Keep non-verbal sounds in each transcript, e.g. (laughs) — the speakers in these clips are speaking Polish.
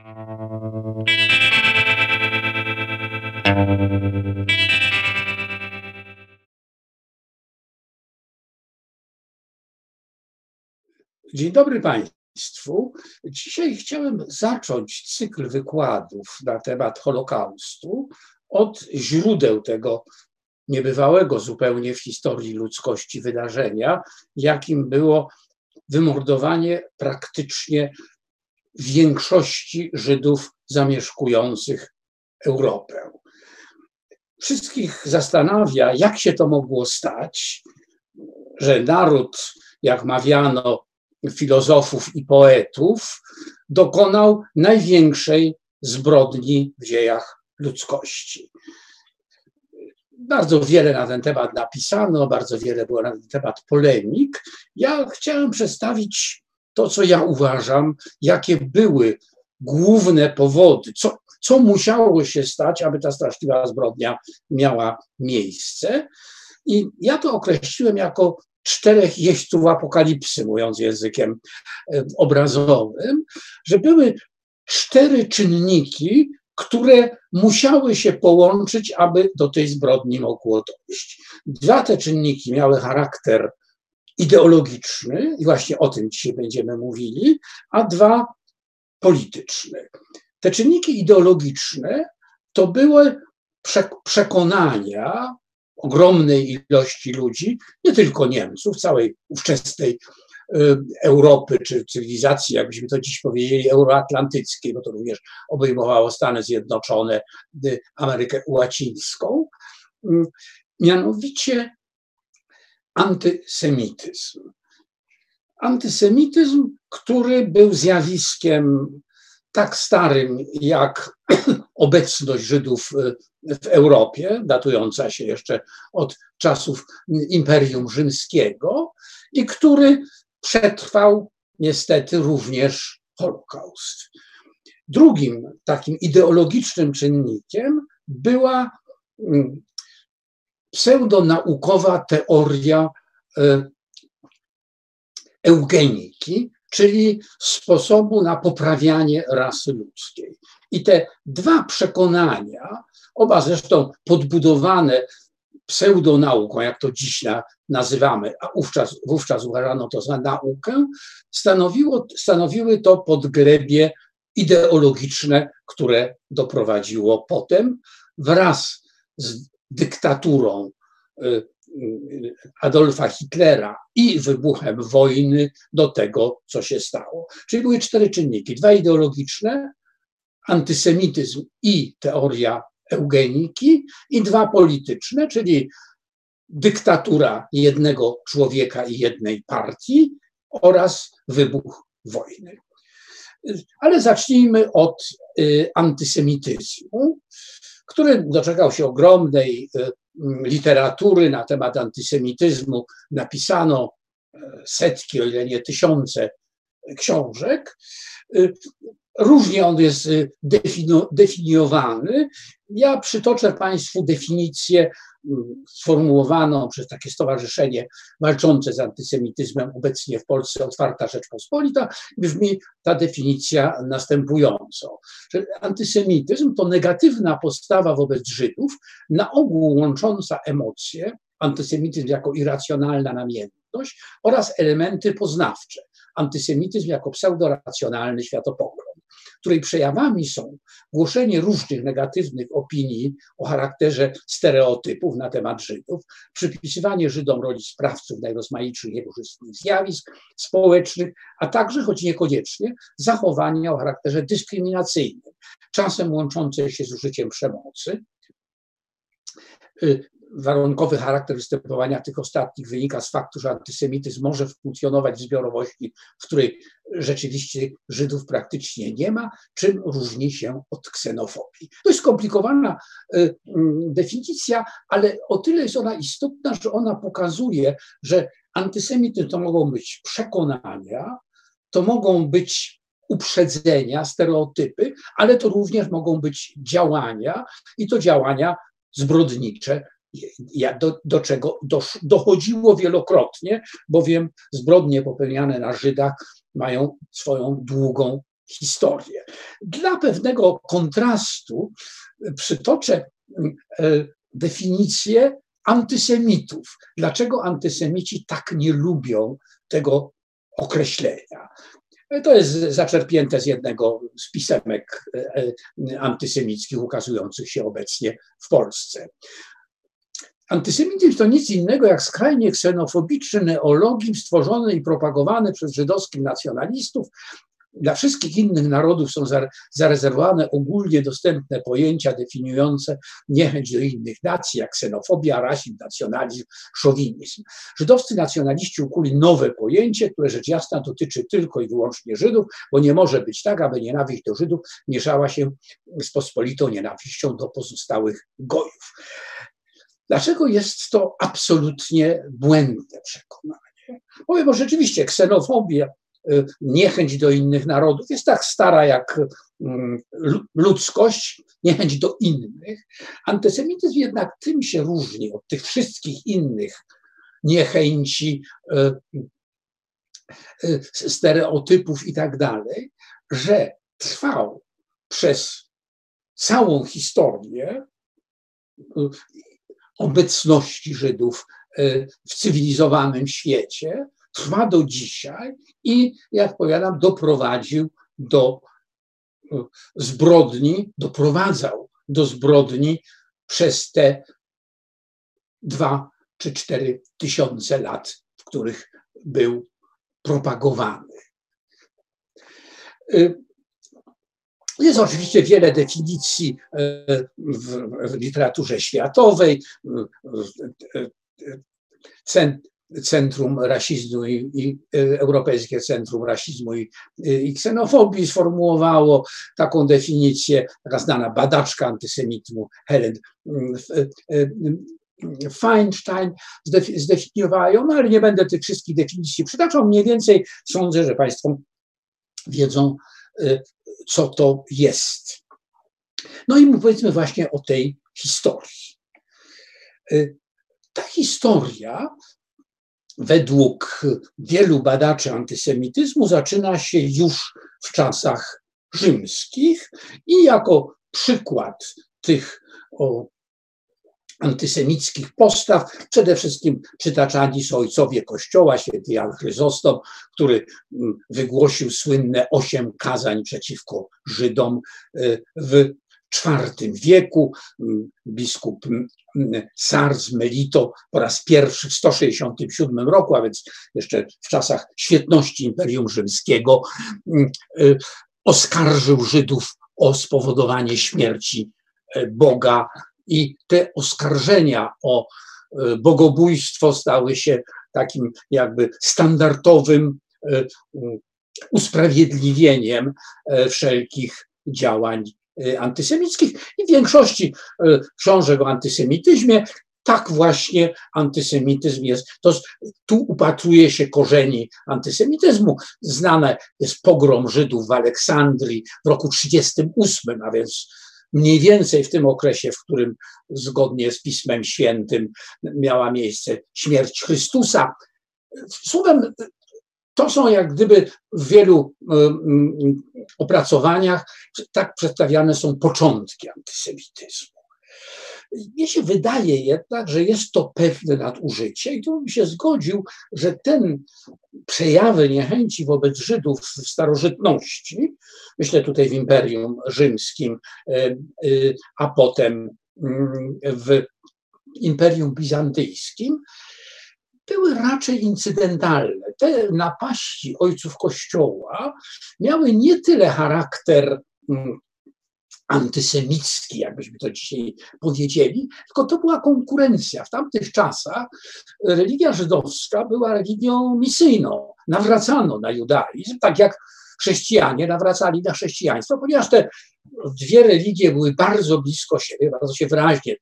Dzień dobry Państwu. Dzisiaj chciałem zacząć cykl wykładów na temat Holokaustu od źródeł tego niebywałego zupełnie w historii ludzkości wydarzenia, jakim było wymordowanie praktycznie większości Żydów zamieszkujących Europę. Wszystkich zastanawia, jak się to mogło stać, że naród, jak mawiano filozofów i poetów, dokonał największej zbrodni w dziejach ludzkości. Bardzo wiele na ten temat napisano, bardzo wiele było na ten temat polemik. Ja chciałem przedstawić to, co ja uważam, jakie były główne powody, co, co musiało się stać, aby ta straszliwa zbrodnia miała miejsce. I ja to określiłem jako czterech jeźdźców apokalipsy, mówiąc językiem e, obrazowym, że były cztery czynniki, które musiały się połączyć, aby do tej zbrodni mogło dojść. Dwa te czynniki miały charakter ideologiczny, i właśnie o tym dzisiaj będziemy mówili, a dwa polityczny. Te czynniki ideologiczne to były przekonania ogromnej ilości ludzi, nie tylko Niemców, całej ówczesnej y, Europy czy cywilizacji, jakbyśmy to dziś powiedzieli, euroatlantyckiej, bo to również obejmowało Stany Zjednoczone, y, Amerykę Łacińską, y, mianowicie antysemityzm. Antysemityzm, który był zjawiskiem tak starym jak (clears throat) obecność Żydów w Europie, datująca się jeszcze od czasów Imperium Rzymskiego i który przetrwał niestety również Holokaust. Drugim takim ideologicznym czynnikiem była mm, pseudonaukowa teoria e, eugeniki, czyli sposobu na poprawianie rasy ludzkiej. I te dwa przekonania, oba zresztą podbudowane pseudonauką, jak to dziś nazywamy, a wówczas, wówczas uważano to za naukę, stanowiło, stanowiły to podgrebie ideologiczne, które doprowadziło potem wraz z dyktaturą y, Adolfa Hitlera i wybuchem wojny do tego, co się stało. Czyli były cztery czynniki: dwa ideologiczne, antysemityzm i teoria eugeniki, i dwa polityczne, czyli dyktatura jednego człowieka i jednej partii oraz wybuch wojny. Ale zacznijmy od y, antysemityzmu, który doczekał się ogromnej y, literatury na temat antysemityzmu napisano e, setki, o ile nie tysiące książek. E, różnie on jest e, definiowany. Ja przytoczę Państwu definicję sformułowaną przez takie stowarzyszenie walczące z antysemityzmem obecnie w Polsce Otwarta Rzeczpospolita. Brzmi ta definicja następująco, że antysemityzm to negatywna postawa wobec Żydów, na ogół łącząca emocje, antysemityzm jako irracjonalna namiętność oraz elementy poznawcze, antysemityzm jako pseudoracjonalny światopogląd której przejawami są głoszenie różnych negatywnych opinii o charakterze stereotypów na temat Żydów, przypisywanie Żydom roli sprawców najrozmaitszych niekorzystnych zjawisk społecznych, a także, choć niekoniecznie, zachowania o charakterze dyskryminacyjnym, czasem łączące się z użyciem przemocy, y, warunkowy charakter występowania tych ostatnich wynika z faktu, że antysemityzm może funkcjonować w zbiorowości, w której rzeczywiście Żydów praktycznie nie ma, czym różni się od ksenofobii. To jest skomplikowana y, mm, definicja, ale o tyle jest ona istotna, że ona pokazuje, że antysemityzm to mogą być przekonania, to mogą być uprzedzenia, stereotypy, ale to również mogą być działania i to działania zbrodnicze, do, do czego dochodziło wielokrotnie, bowiem zbrodnie popełniane na Żydach mają swoją długą historię. Dla pewnego kontrastu przytoczę e, definicję antysemitów. Dlaczego antysemici tak nie lubią tego określenia? To jest zaczerpnięte z jednego z pisemek e, antysemickich ukazujących się obecnie w Polsce. Antysemityzm to nic innego jak skrajnie ksenofobiczny neologizm stworzony i propagowany przez żydowskich nacjonalistów. Dla wszystkich innych narodów są zarezerwowane ogólnie dostępne pojęcia definiujące niechęć do innych nacji, jak ksenofobia, rasizm, nacjonalizm, szowinizm. Żydowscy nacjonaliści ukuli nowe pojęcie, które rzecz jasna dotyczy tylko i wyłącznie Żydów, bo nie może być tak, aby nienawiść do Żydów mieszała się z pospolitą nienawiścią do pozostałych gojów. Dlaczego jest to absolutnie błędne przekonanie? Powiem, bo rzeczywiście ksenofobia, y, niechęć do innych narodów jest tak stara jak mm, ludzkość, niechęć do innych. Antysemityzm jednak tym się różni od tych wszystkich innych niechęci, y, y, stereotypów i tak dalej, że trwał przez całą historię obecności Żydów e, w cywilizowanym świecie, trwa do dzisiaj i, jak powiadam, doprowadził do e, zbrodni, doprowadzał do zbrodni przez te dwa czy cztery tysiące lat, w których był propagowany. E, jest oczywiście wiele definicji e, w, literaturze światowej. Centrum Rasizmu i, i e, Europejskie Centrum Rasizmu i, i, Ksenofobii sformułowało taką definicję, taka znana badaczka antysemityzmu Helen e, Feinstein zdefiniowają, no ale nie będę tych wszystkich definicji przytaczał. Mniej więcej sądzę, że Państwo wiedzą, co to jest. No i powiedzmy właśnie o tej historii. Y, ta historia, według wielu badaczy antysemityzmu, zaczyna się już w czasach rzymskich i jako przykład tych o, antysemickich postaw. Przede wszystkim przytaczani są ojcowie Kościoła, święty Jan Chryzostom, który mm, wygłosił słynne osiem kazań przeciwko Żydom y, w IV wieku. Mm, biskup mm, Sars Melito po raz pierwszy w 167 roku, a więc jeszcze w czasach świetności Imperium Rzymskiego, y, oskarżył Żydów o spowodowanie śmierci e, Boga i te oskarżenia o e, bogobójstwo stały się takim jakby standardowym e, usprawiedliwieniem e, wszelkich działań antysemickich i w większości książek o antysemityzmie tak właśnie antysemityzm jest. To, tu upatruje się korzeni antysemityzmu. Znane jest pogrom Żydów w Aleksandrii w roku 38, a więc mniej więcej w tym okresie, w którym zgodnie z Pismem Świętym miała miejsce śmierć Chrystusa. Słowem, to są jak gdyby w wielu opracowaniach tak przedstawiane są początki antysemityzmu. Mnie się wydaje jednak, że jest to pewne nadużycie i tu bym się zgodził, że ten przejawy niechęci wobec Żydów w starożytności, myślę tutaj w Imperium Rzymskim, e, e, a potem mm, w Imperium Bizantyjskim, były raczej incydentalne. Te napaści ojców Kościoła miały nie tyle charakter mm, antysemicki, jakbyśmy to dzisiaj powiedzieli, tylko to była konkurencja. W tamtych czasach religia żydowska była religią misyjną. Nawracano na judaizm, tak jak chrześcijanie nawracali na chrześcijaństwo, ponieważ te dwie religie były bardzo blisko siebie, bardzo się wyraźnie,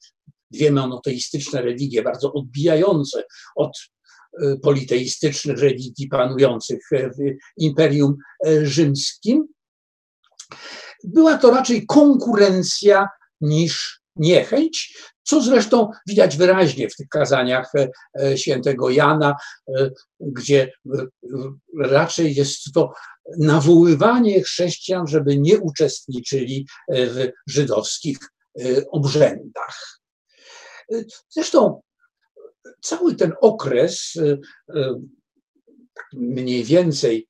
dwie monoteistyczne religie, bardzo odbijające od e, politeistycznych religii panujących w Imperium e, Rzymskim była to raczej konkurencja niż niechęć. co zresztą widać wyraźnie w tych kazaniach świętego Jana, gdzie raczej jest to nawoływanie chrześcijan, żeby nie uczestniczyli w żydowskich obrzędach. Zresztą cały ten okres mniej więcej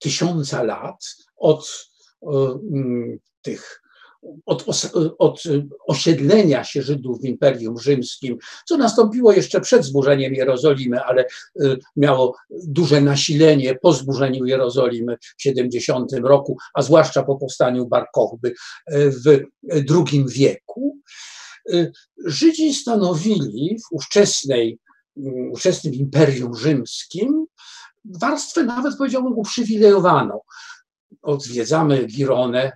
tysiąca lat od tych od, od, osiedlenia się Żydów w Imperium Rzymskim, co nastąpiło jeszcze przed zburzeniem Jerozolimy, ale y, miało duże nasilenie po zburzeniu Jerozolimy w 70 roku, a zwłaszcza po powstaniu Bar Kochby y, w II wieku. Y, Żydzi stanowili w ówczesnej, ówczesnym Imperium Rzymskim warstwę nawet powiedziałbym uprzywilejowaną. Odwiedzamy Gironę,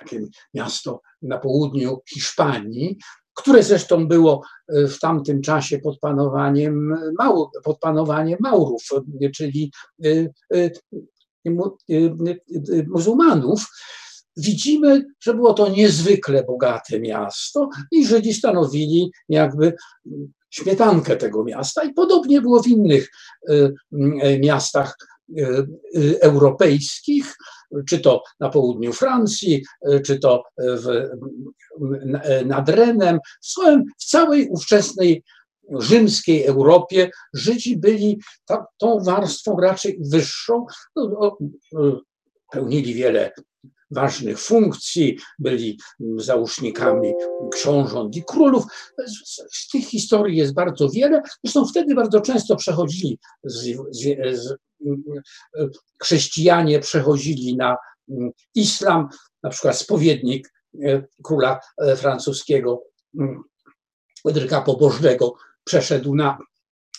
takie miasto na południu Hiszpanii, które zresztą było e, w tamtym czasie pod panowaniem, pod panowaniem Maurów, czyli e, e, muzułmanów. Widzimy, że było to niezwykle bogate miasto i Żydzi stanowili jakby śmietankę tego miasta. I podobnie było w innych miastach europejskich czy to na południu Francji, czy to w, nad Renem, w całej ówczesnej rzymskiej Europie Żydzi byli ta, tą warstwą raczej wyższą, no, no, pełnili wiele ważnych funkcji, byli załóżnikami książąt i królów. Z, tych historii jest bardzo wiele. Zresztą wtedy bardzo często przechodzili z, z, z chrześcijanie przechodzili na mm, islam, na przykład spowiednik e, króla e, francuskiego Fryderyka Pobożnego przeszedł na,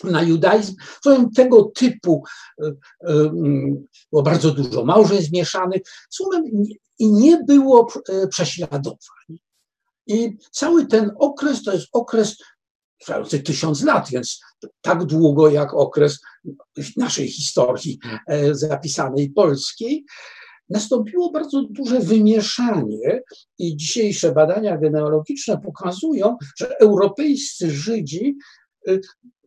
na judaizm. Słowem, tego typu e, było bardzo dużo małżeństw mieszanych. Słowem, i nie było prześladowań. I cały ten okres to jest okres trwający tysiąc lat, więc tak długo jak okres naszej historii e, zapisanej polskiej, nastąpiło bardzo duże wymieszanie i dzisiejsze badania genealogiczne pokazują, że europejscy Żydzi e,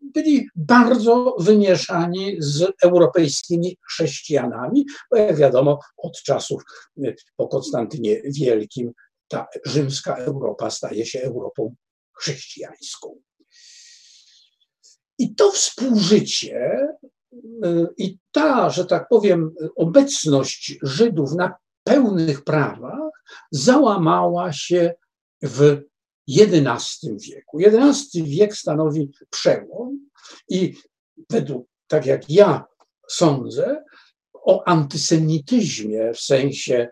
byli bardzo wymieszani z europejskimi chrześcijanami, bo jak wiadomo, od czasów e, po Konstantynie Wielkim ta rzymska Europa staje się Europą chrześcijańską. I to współżycie y, i ta, że tak powiem, obecność Żydów na pełnych prawach załamała się w XI wieku. XI wiek stanowi przełom i według, tak jak ja sądzę, o antysemityzmie w sensie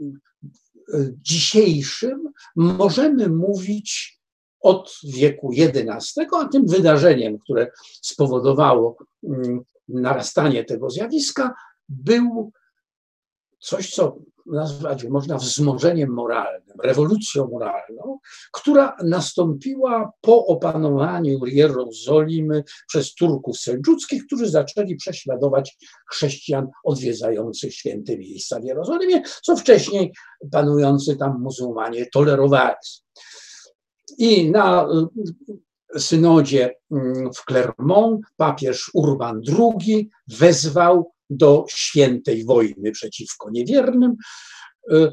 y, dzisiejszym możemy mówić od wieku XI, a tym wydarzeniem, które spowodowało mm, narastanie tego zjawiska, był coś, co nazwać można wzmożeniem moralnym, rewolucją moralną, która nastąpiła po opanowaniu Jerozolimy przez Turków seldżuckich, którzy zaczęli prześladować chrześcijan odwiedzających święte miejsca w Jerozolimie, co wcześniej panujący tam muzułmanie tolerowali. I na y, synodzie mm, w Clermont papież Urban II wezwał do świętej wojny przeciwko niewiernym. Y,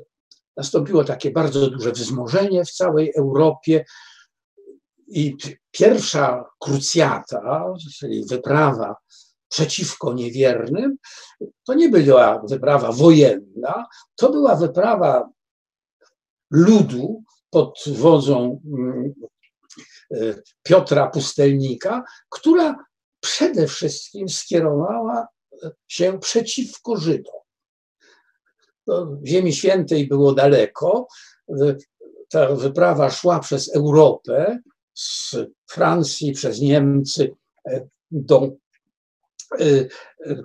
nastąpiło takie bardzo duże wzmożenie w całej Europie. I pierwsza krucjata, czyli wyprawa przeciwko niewiernym, to nie była wyprawa wojenna, to była wyprawa ludu, pod wodzą mm, e, Piotra Pustelnika, która przede wszystkim skierowała się przeciwko Żydom. w Ziemi Świętej było daleko. Ta wyprawa szła przez Europę, z Francji przez Niemcy e, do e,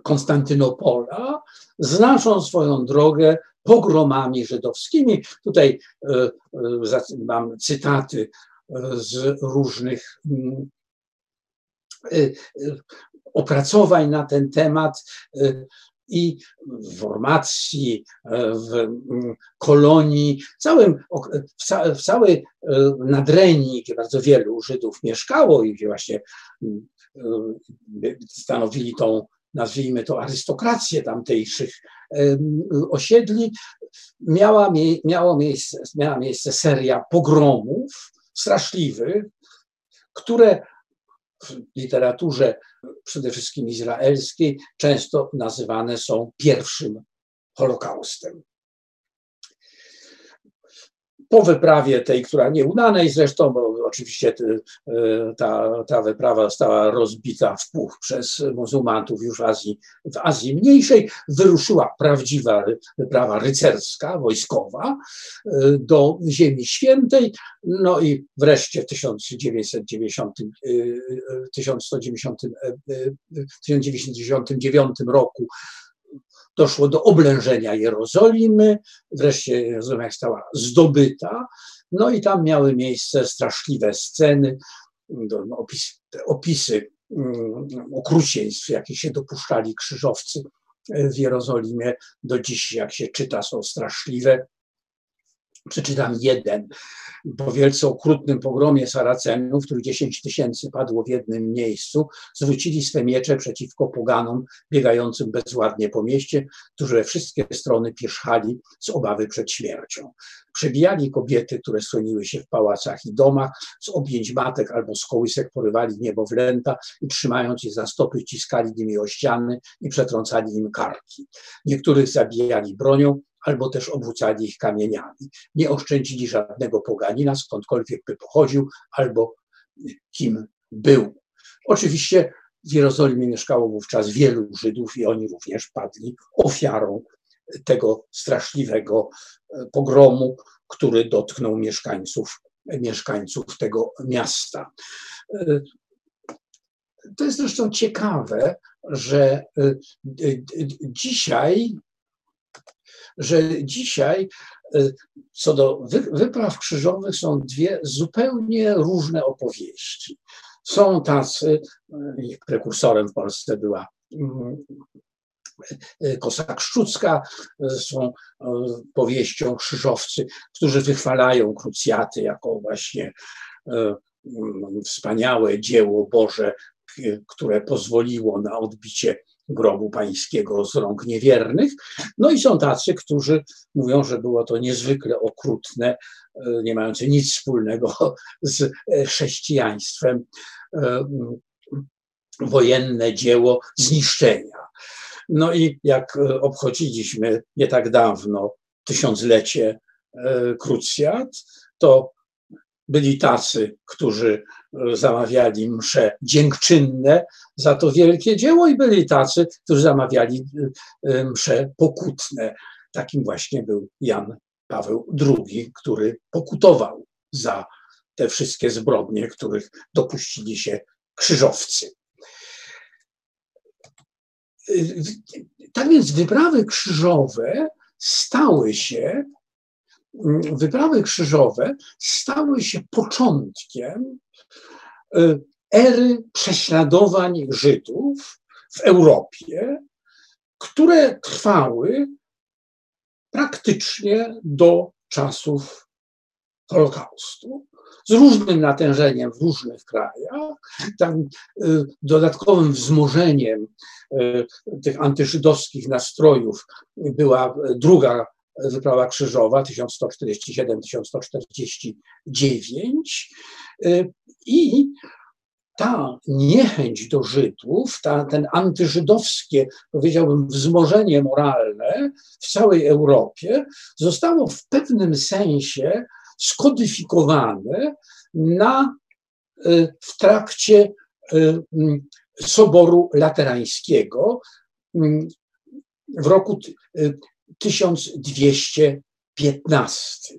Konstantynopola, znaczą swoją drogę pogromami żydowskimi. Tutaj e, e, mam cytaty e, z różnych mm, opracowań na ten temat. i w formacji, w mm, kolonii, całym, w, ca, w całej nadrenii, gdzie bardzo wielu Żydów mieszkało i właśnie mm, stanowili tą, nazwijmy to, arystokrację tamtejszych osiedli, miała, miało miejsce, miała miejsce seria pogromów straszliwych, które w literaturze przede wszystkim izraelskiej często nazywane są pierwszym Holokaustem po wyprawie tej, która nieudanej zresztą, bo oczywiście e, ta, ta wyprawa została rozbita w puch przez muzułmantów już w Azji, w Azji Mniejszej, wyruszyła prawdziwa wyprawa rycerska, wojskowa e, do Ziemi Świętej, no i wreszcie w 1990, 1190, 1999 roku doszło do oblężenia Jerozolimy, wreszcie Jerozolima została zdobyta, no i tam miały miejsce straszliwe sceny, opis, opisy mm, okrucieństw, jakie się dopuszczali krzyżowcy w Jerozolimie, do dziś jak się czyta są straszliwe. Przeczytam jeden. Po wielce okrutnym pogromie Saracenów, których 10 tysięcy padło w jednym miejscu, zwrócili swe miecze przeciwko poganom biegającym bezładnie po mieście, którzy we wszystkie strony pierzchali z obawy przed śmiercią. Przebijali kobiety, które schroniły się w pałacach i domach, z objęć matek albo z kołysek porywali niemowlęta i trzymając je za stopy ciskali nimi o ściany i przetrącali im karki. Niektórych zabijali bronią, albo też obrócali ich kamieniami. Nie oszczędzili żadnego poganina, skądkolwiek by pochodził, albo kim był. Oczywiście w Jerozolimie mieszkało wówczas wielu Żydów i oni również padli ofiarą tego straszliwego e, pogromu, który dotknął mieszkańców, mieszkańców tego miasta. E, to jest zresztą ciekawe, że e, dzisiaj że dzisiaj co do wypraw krzyżowych są dwie zupełnie różne opowieści. Są tacy, ich prekursorem w Polsce była mm, y, Kosa Szczucka, są powieścią krzyżowcy, którzy wychwalają krucjaty jako właśnie mm, wspaniałe dzieło Boże, które pozwoliło na odbicie grobu pańskiego z rąk niewiernych. No i są tacy, którzy mówią, że było to niezwykle okrutne, e, nie mające nic wspólnego (laughs) z e, chrześcijaństwem, e, wojenne dzieło zniszczenia. No i jak obchodziliśmy nie tak dawno tysiąclecie krucjat, to byli tacy, którzy e, zamawiali msze dziękczynne za to wielkie dzieło i byli tacy, którzy zamawiali e, e, msze pokutne. Takim właśnie był Jan Paweł II, który pokutował za te wszystkie zbrodnie, których dopuścili się krzyżowcy. Tak więc wyprawy krzyżowe stały się wyprawy krzyżowe stały się początkiem e, ery prześladowań Żydów w Europie, które trwały praktycznie do czasów Holokaustu. Z różnym natężeniem w różnych krajach, tam e, dodatkowym wzmożeniem e, tych antyżydowskich nastrojów była druga wyprawa krzyżowa 1147-1149 y, i ta niechęć do Żydów, ta, ten antyżydowskie, powiedziałbym, wzmożenie moralne w całej Europie zostało w pewnym sensie skodyfikowane na, y, w trakcie y, Soboru Laterańskiego w roku 1215.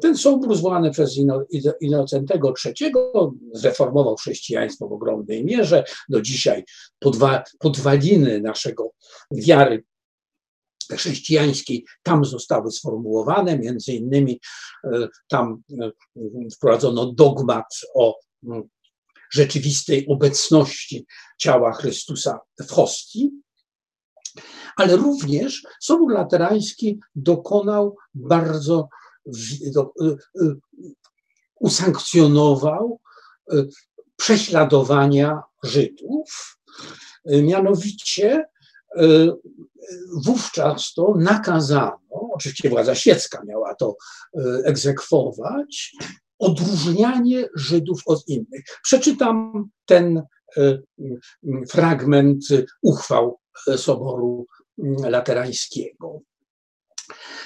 Ten sobór zwołany przez Inocentego III zreformował chrześcijaństwo w ogromnej mierze. Do dzisiaj podwa, podwaliny naszego wiary chrześcijańskiej tam zostały sformułowane, między innymi e, tam e, wprowadzono dogmat o rzeczywistej obecności ciała Chrystusa w hostii, Ale również Sobór Laterański dokonał bardzo, do, usankcjonował prześladowania Żydów. Mianowicie wówczas to nakazano, oczywiście władza świecka miała to egzekwować, odróżnianie Żydów od innych. Przeczytam ten fragment uchwał Soboru Laterańskiego.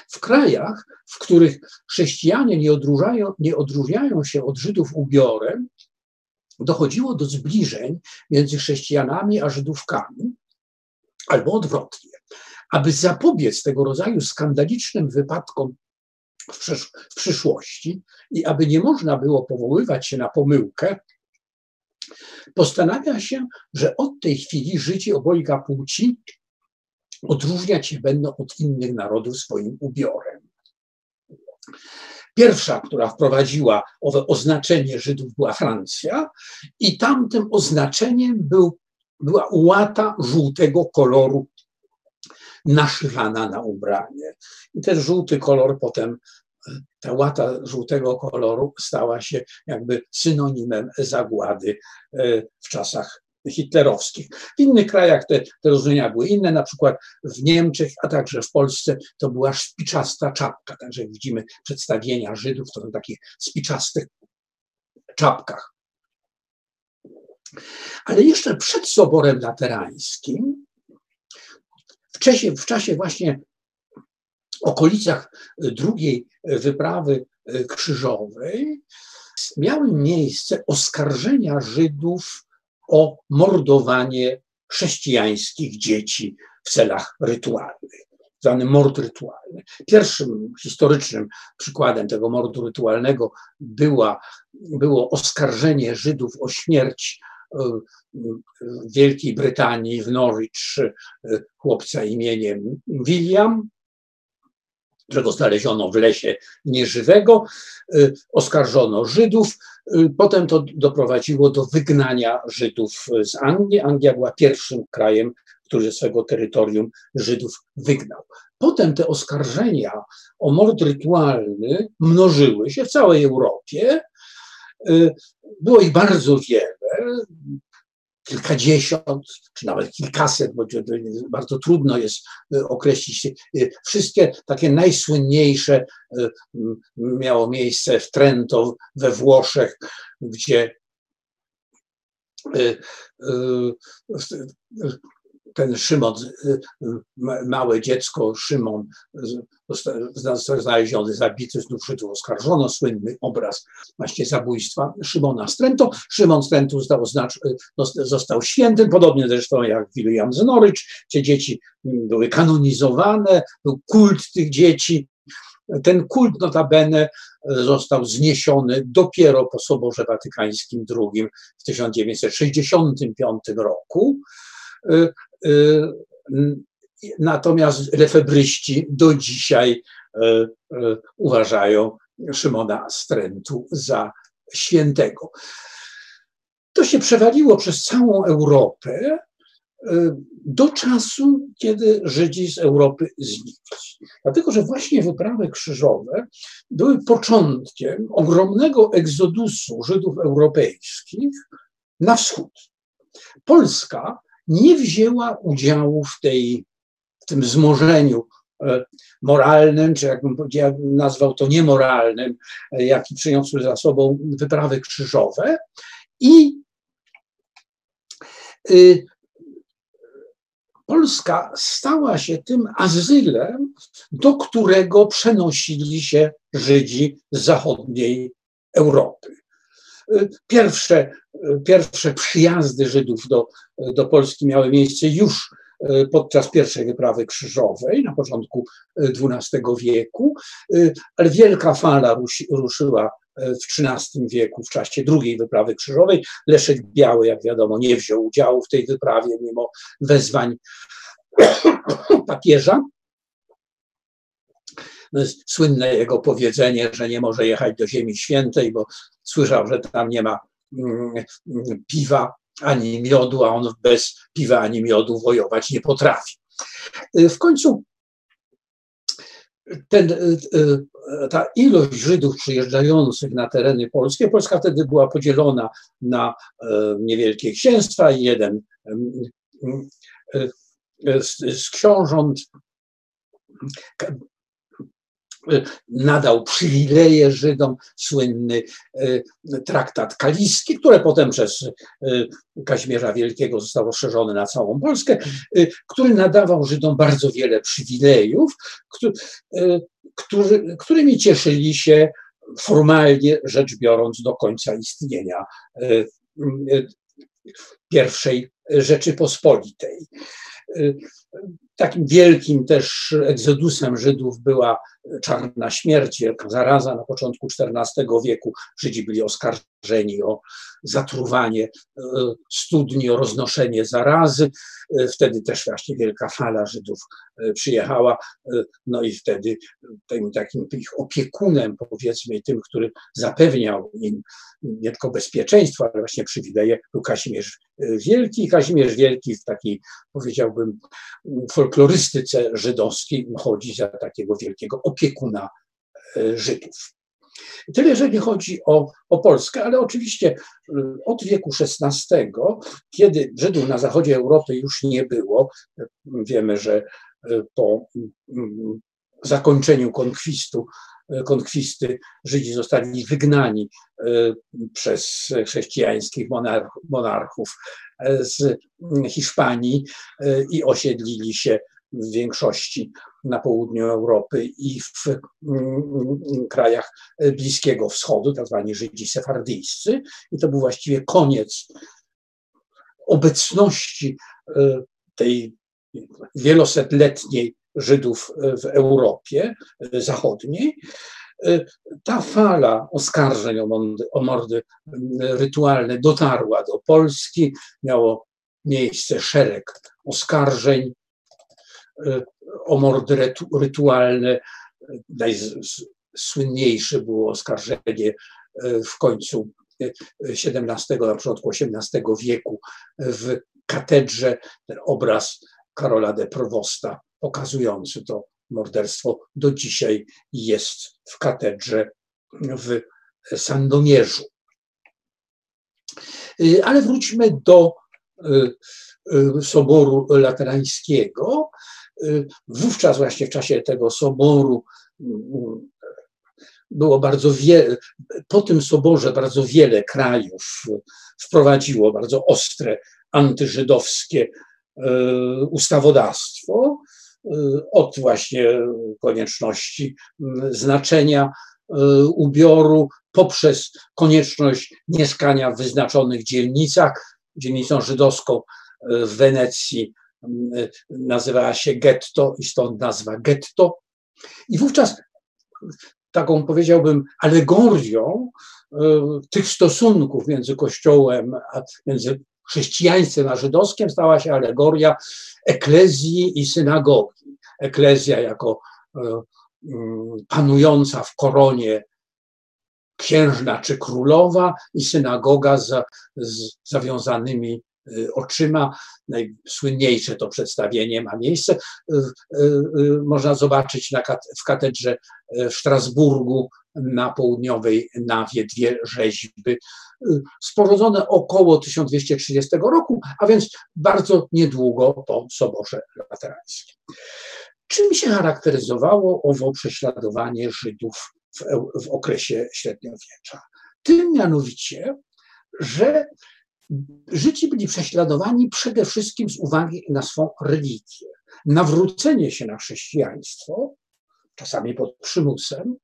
W krajach, w których chrześcijanie nie odróżniają, nie odróżniają się od Żydów ubiorem, dochodziło do zbliżeń między chrześcijanami a Żydówkami, albo odwrotnie. Aby zapobiec tego rodzaju skandalicznym wypadkom w, przysz w przyszłości i aby nie można było powoływać się na pomyłkę, postanawia się, że od tej chwili Żydzi obojga płci odróżniać się będą od innych narodów swoim ubiorem. Pierwsza, która wprowadziła owe oznaczenie Żydów, była Francja, i tamtym oznaczeniem był, była łata żółtego koloru naszywana na ubranie. I ten żółty kolor potem, ta łata żółtego koloru stała się jakby synonimem zagłady e, w czasach hitlerowskich. W innych krajach te, te rozumienia były inne, na przykład w Niemczech, a także w Polsce to była spiczasta czapka. Także widzimy przedstawienia Żydów, to są takich spiczastych czapkach. Ale jeszcze przed Soborem Laterańskim, w czasie, w czasie właśnie okolicach drugiej wyprawy krzyżowej, miały miejsce oskarżenia Żydów o mordowanie chrześcijańskich dzieci w celach rytualnych, zwany mord rytualny. Pierwszym historycznym przykładem tego mordu rytualnego była, było oskarżenie Żydów o śmierć e, w Wielkiej Brytanii, w Norwich, e, chłopca imieniem William, którego znaleziono w lesie nieżywego, y, oskarżono Żydów. Y, potem to doprowadziło do wygnania Żydów z Anglii. Anglia była pierwszym krajem, który ze swego terytorium Żydów wygnał. Potem te oskarżenia o mord rytualny mnożyły się w całej Europie. Było ich bardzo wiele kilkadziesiąt, czy nawet kilkaset, bo bardzo trudno jest e, określić. E, wszystkie takie najsłynniejsze e, miało miejsce w Trento we Włoszech, gdzie ten Szymon, małe dziecko Szymon, został znaleziony zabity, znów Żydów oskarżono, słynny obraz właśnie zabójstwa Szymona Strento. Szymon Strento został, został świętym, podobnie zresztą jak William z Norwich, gdzie dzieci były kanonizowane, był kult tych dzieci. Ten kult notabene został zniesiony dopiero po Soborze Watykańskim II w 1965 roku. Y, natomiast lefebryści do dzisiaj y, y, uważają Szymona Strentu za świętego. To się przewaliło przez całą Europę do czasu, kiedy Żydzi z Europy znikli. Dlatego, że właśnie wyprawy krzyżowe były początkiem ogromnego egzodusu Żydów europejskich na wschód. Polska nie wzięła udziału w, tej, w tym wzmożeniu e, moralnym, czy jakbym nazwał to niemoralnym, e, jaki przyniosły za sobą wyprawy krzyżowe. I y, Polska stała się tym azylem, do którego przenosili się Żydzi z zachodniej Europy. Pierwsze, pierwsze przyjazdy Żydów do, do Polski miały miejsce już e, podczas pierwszej wyprawy krzyżowej na początku XII e, wieku, e, ale wielka fala ruszyła w XIII wieku, w czasie drugiej wyprawy krzyżowej. Leszek Biały, jak wiadomo, nie wziął udziału w tej wyprawie, mimo wezwań (coughs) papieża. No słynne jego powiedzenie, że nie może jechać do Ziemi Świętej, bo słyszał, że tam nie ma mm, piwa ani miodu, a on bez piwa ani miodu wojować nie potrafi. W końcu ten, ta ilość Żydów przyjeżdżających na tereny polskie, Polska wtedy była podzielona na niewielkie księstwa i jeden z, z książąt nadał przywileje Żydom, słynny e, traktat kaliski, który potem przez e, Kazimierza Wielkiego został rozszerzony na całą Polskę, który nadawał Żydom bardzo wiele przywilejów, który, którymi cieszyli się formalnie rzecz biorąc do końca istnienia pierwszej Rzeczypospolitej. Takim wielkim też egzodusem Żydów była czarna śmierć, wielka zaraza na początku XIV wieku. Żydzi byli oskarżeni o zatruwanie e, studni, o roznoszenie zarazy. E, wtedy też właśnie wielka fala Żydów e, przyjechała. No i wtedy tym takim ich opiekunem, powiedzmy, tym, który zapewniał im nie tylko bezpieczeństwo, ale właśnie przywileje, był Kazimierz Wielki. Kazimierz Wielki w takiej, powiedziałbym, folklorystyce żydowskiej chodzi za takiego wielkiego opiekuna e, Żydów. Tyle, jeżeli chodzi o, o Polskę, ale oczywiście e, od wieku XVI, kiedy Żydów na zachodzie Europy już nie było, e, wiemy, że po mm, zakończeniu konkwistu, konkwisty Żydzi zostali wygnani przez chrześcijańskich monarchów z Hiszpanii i osiedlili się w większości na południu Europy i w krajach Bliskiego Wschodu, tak zwani Żydzi sefardyjscy. I to był właściwie koniec obecności e, tej wielosetletniej Żydów w Europie Zachodniej. E, ta fala oskarżeń o mordy, o mordy rytualne dotarła do Polski. Miało miejsce szereg oskarżeń o mordy rytualne. Najsłynniejsze było oskarżenie e, w końcu XVII, na początku XVIII wieku w katedrze, ten obraz Karola de Provosta pokazujący to morderstwo do dzisiaj jest w katedrze w Sandomierzu. E, ale wróćmy do e, Soboru Laterańskiego. Wówczas właśnie w czasie tego soboru było bardzo wiele, po tym soborze bardzo wiele krajów wprowadziło bardzo ostre antyżydowskie ustawodawstwo, od właśnie konieczności znaczenia e, ubioru, poprzez konieczność mieszkania w wyznaczonych dzielnicach. Dzielnicą żydowską w Wenecji nazywała się getto i stąd nazwa getto. I wówczas taką powiedziałbym alegorią tych stosunków między Kościołem, a między chrześcijaństwem a żydowskim stała się alegoria eklezji i synagogi. Eklezja jako e, panująca w koronie księżna czy królowa i synagoga z, z zawiązanymi Y, oczyma. Najsłynniejsze to przedstawienie ma miejsce. Y, można zobaczyć na, w katedrze w Strasburgu na południowej nawie dwie rzeźby sporządzone około 1230 roku, a więc bardzo niedługo po Soborze Laterańskim. Czym się charakteryzowało owo prześladowanie Żydów w, w okresie średniowiecza? Tym mianowicie, że Żydzi byli prześladowani przede wszystkim z uwagi na swą religię. Nawrócenie się na chrześcijaństwo, czasami pod przymusem,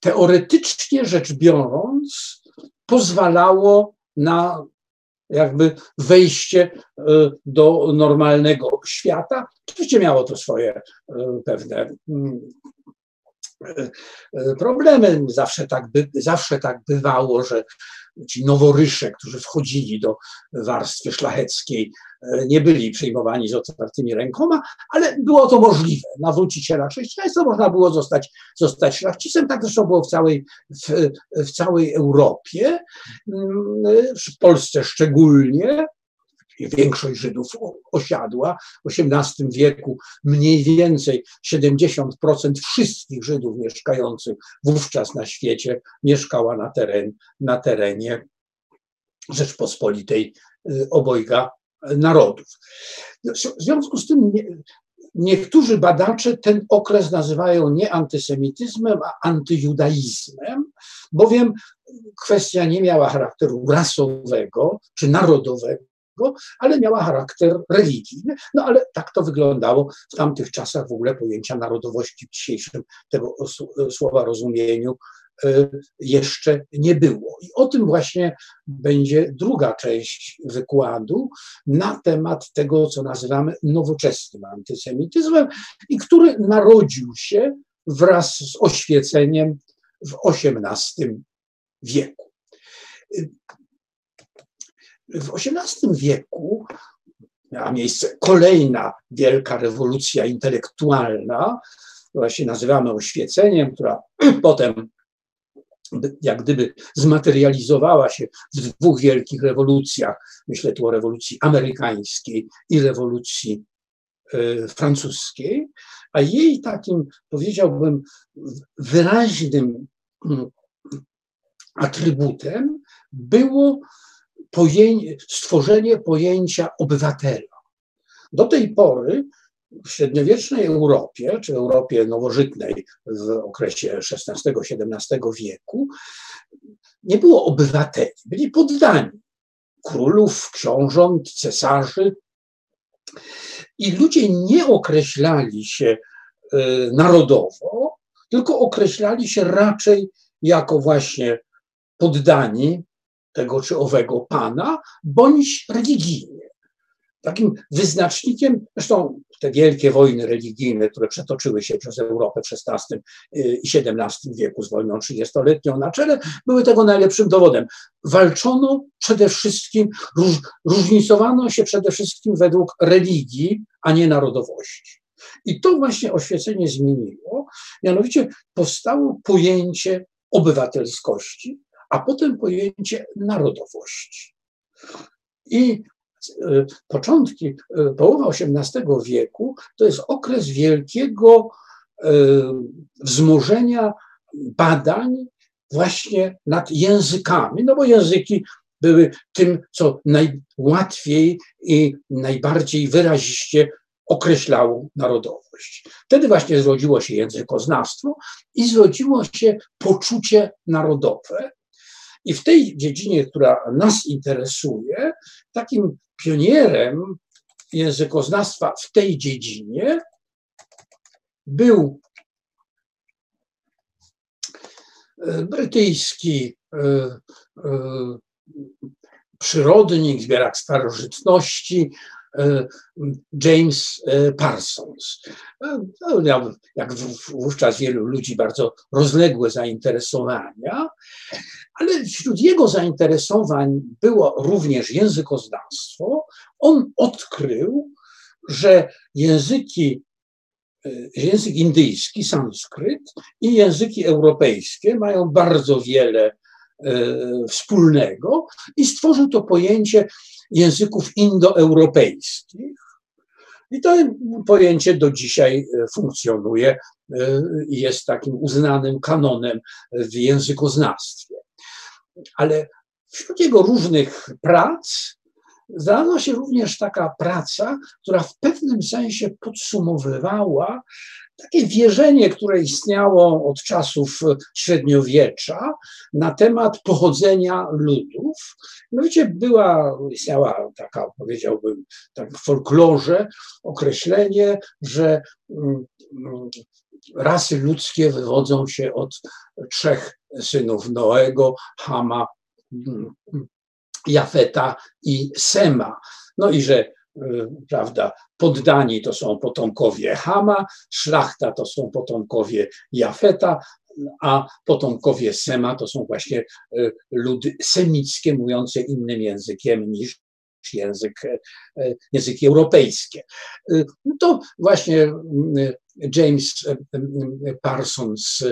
teoretycznie rzecz biorąc, pozwalało na jakby wejście e, do normalnego świata. Oczywiście miało to swoje e, pewne mm, e, problemy. Zawsze tak, by, zawsze tak bywało, że ci noworysze, którzy wchodzili do warstwy szlacheckiej, e, nie byli przyjmowani z otwartymi rękoma, ale było to możliwe. Nawrócić się na chrześcijaństwo, można było zostać, zostać szlachcicem. Tak zresztą było w całej, w, w całej Europie, mm, w Polsce szczególnie. Większość Żydów osiadła. W XVIII wieku mniej więcej 70% wszystkich Żydów mieszkających wówczas na świecie mieszkała na, teren, na terenie Rzeczpospolitej y, obojga narodów. W związku z tym niektórzy badacze ten okres nazywają nie antysemityzmem, a antyjudaizmem, bowiem kwestia nie miała charakteru rasowego czy narodowego, ale miała charakter religijny. No ale tak to wyglądało w tamtych czasach w ogóle pojęcia narodowości w dzisiejszym tego słowa rozumieniu e, jeszcze nie było. I o tym właśnie będzie druga część wykładu na temat tego, co nazywamy nowoczesnym antysemityzmem i który narodził się wraz z oświeceniem w XVIII wieku. W XVIII wieku miała miejsce kolejna wielka rewolucja intelektualna, która się nazywamy oświeceniem, która (clears throat) potem jak gdyby zmaterializowała się w dwóch wielkich rewolucjach. Myślę tu o rewolucji amerykańskiej i rewolucji e, francuskiej, a jej takim, powiedziałbym, wyraźnym mm, atrybutem było stworzenie pojęcia obywatela. Do tej pory w średniowiecznej Europie, czy Europie nowożytnej w okresie XVI-XVII wieku, nie było obywateli, byli poddani królów, książąt, cesarzy. I ludzie nie określali się e, narodowo, tylko określali się raczej jako właśnie poddani tego czy owego pana, bądź religijnie. Takim wyznacznikiem, zresztą te wielkie wojny religijne, które przetoczyły się przez Europę w XVI i XVII wieku z wojną 30-letnią na czele, były tego najlepszym dowodem. Walczono przede wszystkim, róż, różnicowano się przede wszystkim według religii, a nie narodowości. I to właśnie oświecenie zmieniło, mianowicie powstało pojęcie obywatelskości, a potem pojęcie narodowości. I e, początki, e, połowa XVIII wieku to jest okres wielkiego e, wzmożenia badań właśnie nad językami, no bo języki były tym, co najłatwiej i najbardziej wyraziście określało narodowość. Wtedy właśnie zrodziło się językoznawstwo i zrodziło się poczucie narodowe, i w tej dziedzinie, która nas interesuje, takim pionierem językoznawstwa w tej dziedzinie był e, brytyjski e, e, przyrodnik, zbierak starożytności James Parsons. Miał, jak wówczas wielu ludzi, bardzo rozległe zainteresowania, ale wśród jego zainteresowań było również językoznawstwo. On odkrył, że języki, e, język indyjski, sanskryt i języki europejskie mają bardzo wiele e, wspólnego i stworzył to pojęcie języków indoeuropejskich. I to pojęcie do dzisiaj e, funkcjonuje i jest takim uznanym kanonem w językoznawstwie ale wśród jego różnych prac znalazła się również taka praca, która w pewnym sensie podsumowywała takie wierzenie, które istniało od czasów średniowiecza na temat pochodzenia ludów. Mianowicie była, istniała taka, powiedziałbym, tak w folklorze określenie, że mm, rasy ludzkie wywodzą się od trzech synów Noego, Hama, Jafeta i Sema. No i że prawda, poddani to są potomkowie Hama, szlachta to są potomkowie Jafeta, a potomkowie Sema to są właśnie y, ludy semickie, mówiące innym językiem niż język, y, języki europejskie. No to właśnie James Parsons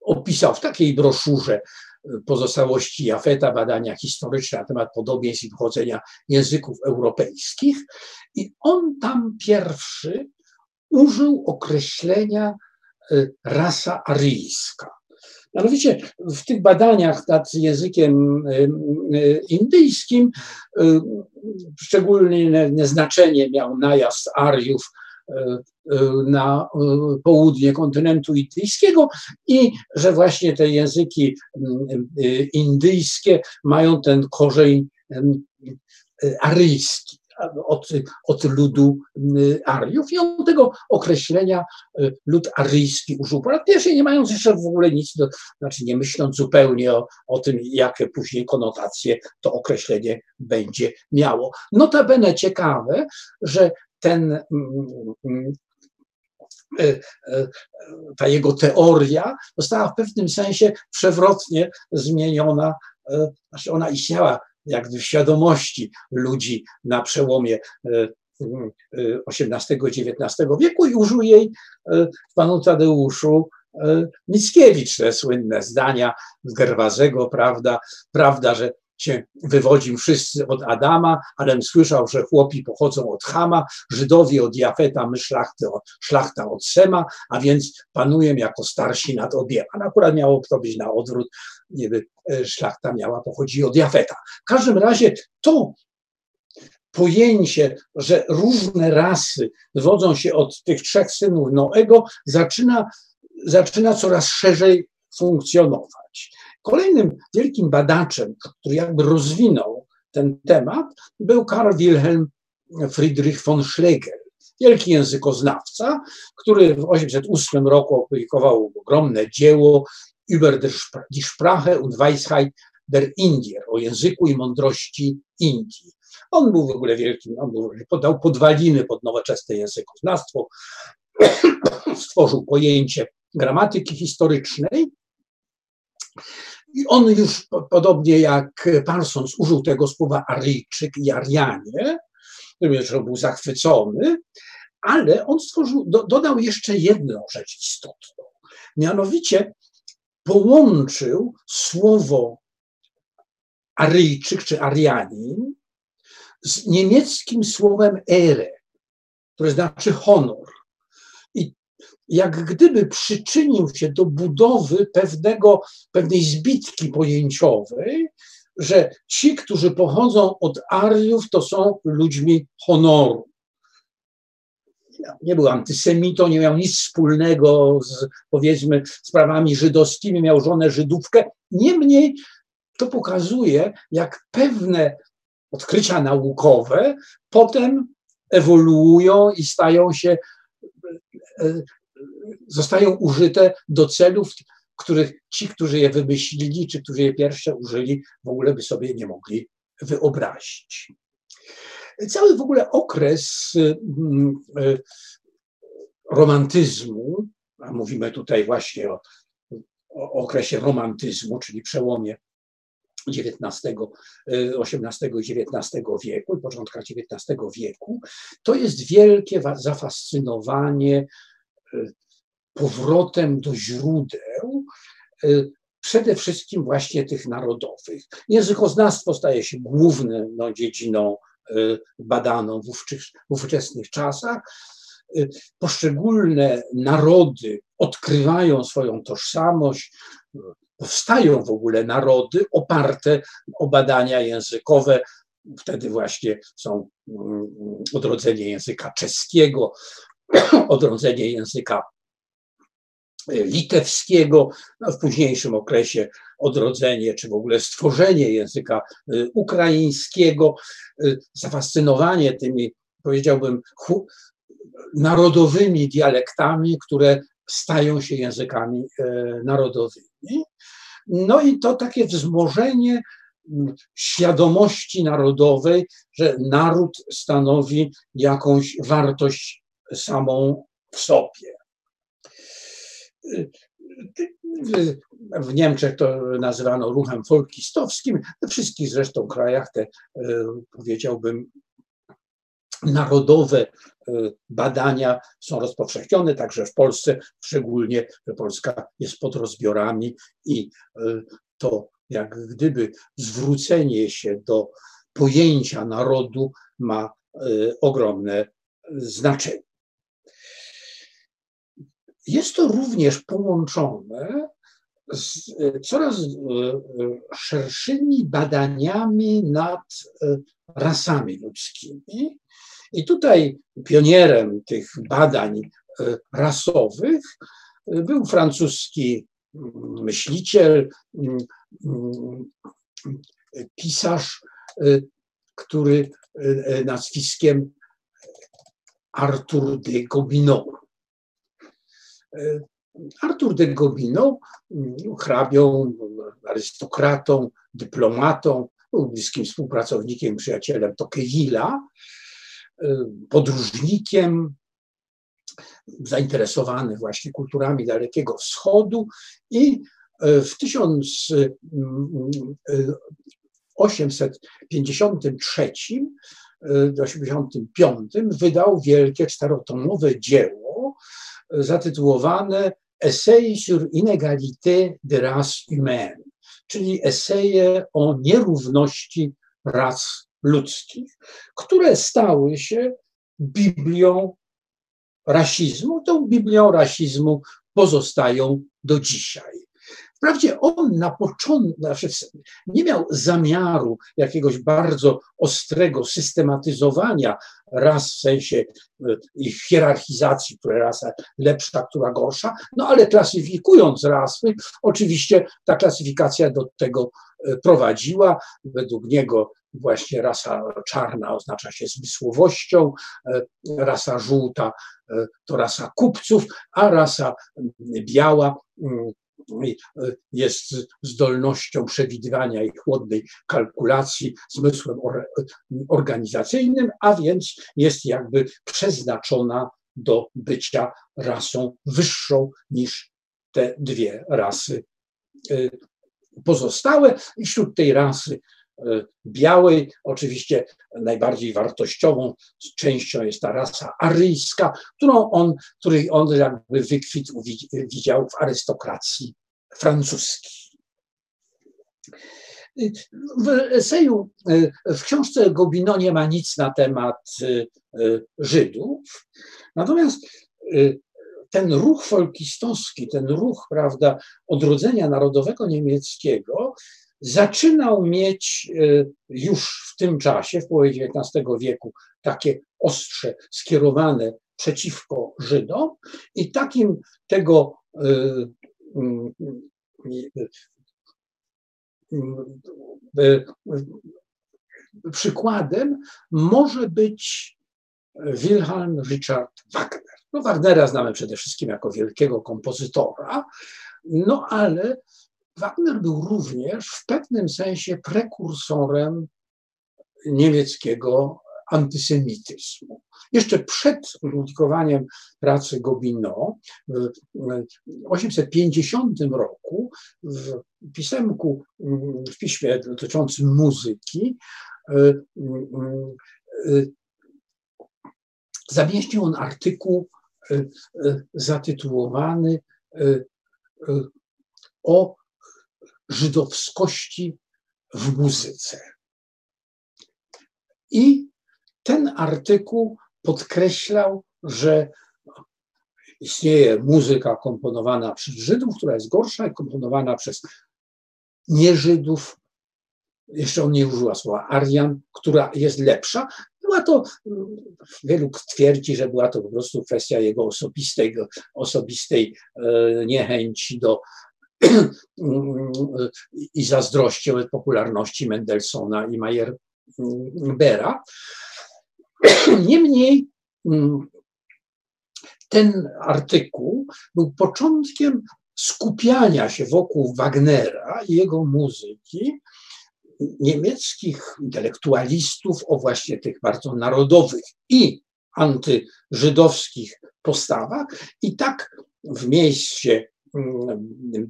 opisał w takiej broszurze pozostałości Jafeta, badania historyczne na temat podobieństw i pochodzenia języków europejskich. I on tam pierwszy użył określenia rasa aryjska. Mianowicie w tych badaniach nad językiem indyjskim szczególne znaczenie miał najazd Ariów na południe kontynentu indyjskiego i że właśnie te języki indyjskie mają ten korzeń aryjski od, od ludu y, Ariów i on tego określenia lud aryjski użył po raz pierwszy, nie mając jeszcze w ogóle nic, do, znaczy nie myśląc zupełnie o, o tym, jakie później konotacje to określenie będzie miało. Notabene ciekawe, że ten mm, mm, y, ta jego teoria została w pewnym sensie przewrotnie zmieniona, znaczy ona istniała jakby w świadomości ludzi na przełomie XVIII-XIX wieku i użył jej panu Tadeuszu Mickiewicz, te słynne zdania z Gerwazego, prawda, prawda, że się wywodzimy wszyscy od Adama, ale słyszał, że chłopi pochodzą od Hama, Żydowie od Jafeta, my szlachty, szlachta od Sema, a więc panuję jako starsi nad obiema. Akurat miało to być na odwrót, niby e, szlachta miała pochodzić od Jafeta. W każdym razie to pojęcie, że różne rasy wodzą się od tych trzech synów Noego, zaczyna, zaczyna coraz szerzej funkcjonować. Kolejnym wielkim badaczem, który jakby rozwinął ten temat, był Karl Wilhelm Friedrich von Schlegel, wielki językoznawca, który w 1808 roku opublikował ogromne dzieło Über die Sprache und Weisheit der Indier, o języku i mądrości Indii. On był w ogóle wielkim, on podał podwaliny pod nowoczesne językoznawstwo, (coughs) stworzył pojęcie gramatyki historycznej i on już podobnie jak Parsons użył tego słowa Aryjczyk i Arianie, że był zachwycony, ale on stworzył, do, dodał jeszcze jedną rzecz istotną. Mianowicie połączył słowo Aryjczyk czy Arianin z niemieckim słowem ere, które znaczy honor jak gdyby przyczynił się do budowy pewnego, pewnej zbitki pojęciowej, że ci, którzy pochodzą od Ariów, to są ludźmi honoru. Nie był antysemitą, nie miał nic wspólnego z, powiedzmy, sprawami żydowskimi, miał żonę Żydówkę. Niemniej to pokazuje, jak pewne odkrycia naukowe potem ewoluują i stają się e, zostają użyte do celów, których ci, którzy je wymyślili, czy którzy je pierwsze użyli, w ogóle by sobie nie mogli wyobrazić. Cały w ogóle okres mm, e, romantyzmu, a mówimy tutaj właśnie o, o okresie romantyzmu, czyli przełomie XIX, XVIII i XIX wieku i początkach XIX wieku, to jest wielkie zafascynowanie powrotem do źródeł, y, przede wszystkim właśnie tych narodowych. Językoznawstwo staje się główną no, dziedziną y, badaną w, w ówczesnych czasach. Poszczególne narody odkrywają swoją tożsamość, powstają w ogóle narody oparte o badania językowe. Wtedy właśnie są mm, odrodzenie języka czeskiego, (coughs) odrodzenie języka e, litewskiego, no w późniejszym okresie odrodzenie, czy w ogóle stworzenie języka e, ukraińskiego, e, zafascynowanie tymi, powiedziałbym, narodowymi dialektami, które stają się językami narodowymi. No i to takie wzmożenie świadomości narodowej, że naród stanowi jakąś wartość samą w sobie. W Niemczech to nazywano ruchem folkistowskim, we wszystkich zresztą krajach te, powiedziałbym, narodowe badania są rozpowszechnione, także w Polsce, szczególnie, że Polska jest pod rozbiorami i to jak gdyby zwrócenie się do pojęcia narodu ma ogromne znaczenie. Jest to również połączone z coraz szerszymi badaniami nad rasami ludzkimi. I tutaj pionierem tych badań rasowych był francuski myśliciel, pisarz, który nazwiskiem Arthur de Gobineau. Arthur de Gobineau, hrabią, arystokratą, dyplomatą, bliskim współpracownikiem, przyjacielem Tocqueville'a, podróżnikiem, zainteresowany właśnie kulturami Dalekiego Wschodu i w 1853 85 wydał wielkie czterotomowe dzieło zatytułowane Essai sur inégalité de race humaine, czyli eseje o nierówności ras ludzkich, które stały się Biblią rasizmu. Tą Biblią rasizmu pozostają do dzisiaj. Wprawdzie on na początku znaczy nie miał zamiaru jakiegoś bardzo ostrego systematyzowania ras w sensie e, ich hierarchizacji, która rasa lepsza, która gorsza, no ale klasyfikując rasy, oczywiście ta klasyfikacja do tego e, prowadziła. Według niego właśnie rasa czarna oznacza się zmysłowością, e, rasa żółta to rasa kupców, a rasa biała jest zdolnością przewidywania i chłodnej kalkulacji, zmysłem organizacyjnym, a więc jest jakby przeznaczona do bycia rasą wyższą niż te dwie rasy e, pozostałe. I wśród tej rasy e, białej, oczywiście najbardziej wartościową częścią jest ta rasa aryjska, którą on, który on jakby wykwitł, widział w arystokracji francuskiej. W eseju, w książce Gobino nie ma nic na temat e, Żydów, natomiast e, ten ruch folkistowski, ten ruch, prawda, odrodzenia narodowego niemieckiego zaczynał mieć e, już w tym czasie, w połowie XIX wieku, takie ostrze skierowane przeciwko Żydom i takim tego przykładem może być Wilhelm Richard Wagner. No, Wagnera znamy przede wszystkim jako wielkiego kompozytora, no ale Wagner był również w pewnym sensie prekursorem niemieckiego antysemityzmu. Jeszcze przed opublikowaniem pracy Gobino w 1850 roku w pisemku, w piśmie dotyczącym muzyki e, e, zamieścił on artykuł zatytułowany o żydowskości w muzyce. I ten artykuł podkreślał, że istnieje muzyka komponowana przez Żydów, która jest gorsza, i komponowana przez nieżydów. Jeszcze on nie użyła słowa Arian, która jest lepsza. Była to, wielu twierdzi, że była to po prostu kwestia jego osobistej, osobistej e, niechęci do i zazdrości o popularności Mendelssohna i Meyerbeera. Niemniej ten artykuł był początkiem skupiania się wokół Wagnera i jego muzyki niemieckich intelektualistów o właśnie tych bardzo narodowych i antyżydowskich postawach. I tak w mieście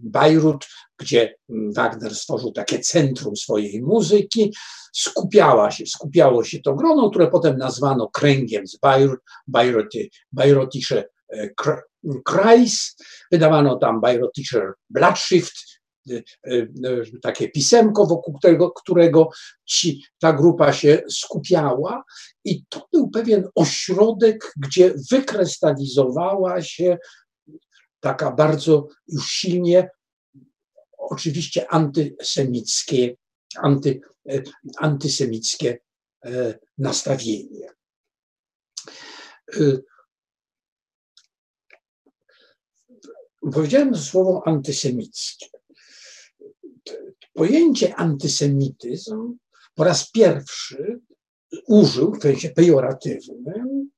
Bajrut, gdzie Wagner stworzył takie centrum swojej muzyki, skupiała się, skupiało się to grono, które potem nazwano kręgiem z Bajrut, Bajrotische Kreis, wydawano tam Bajrotischer Blatschrift, takie pisemko, wokół którego, którego ci, ta grupa się skupiała, i to był pewien ośrodek, gdzie wykrystalizowała się taka bardzo już silnie, oczywiście antysemickie, anty, antysemickie nastawienie. Powiedziałem słowo antysemickie. Pojęcie antysemityzm po raz pierwszy użył w sensie pejoratywnym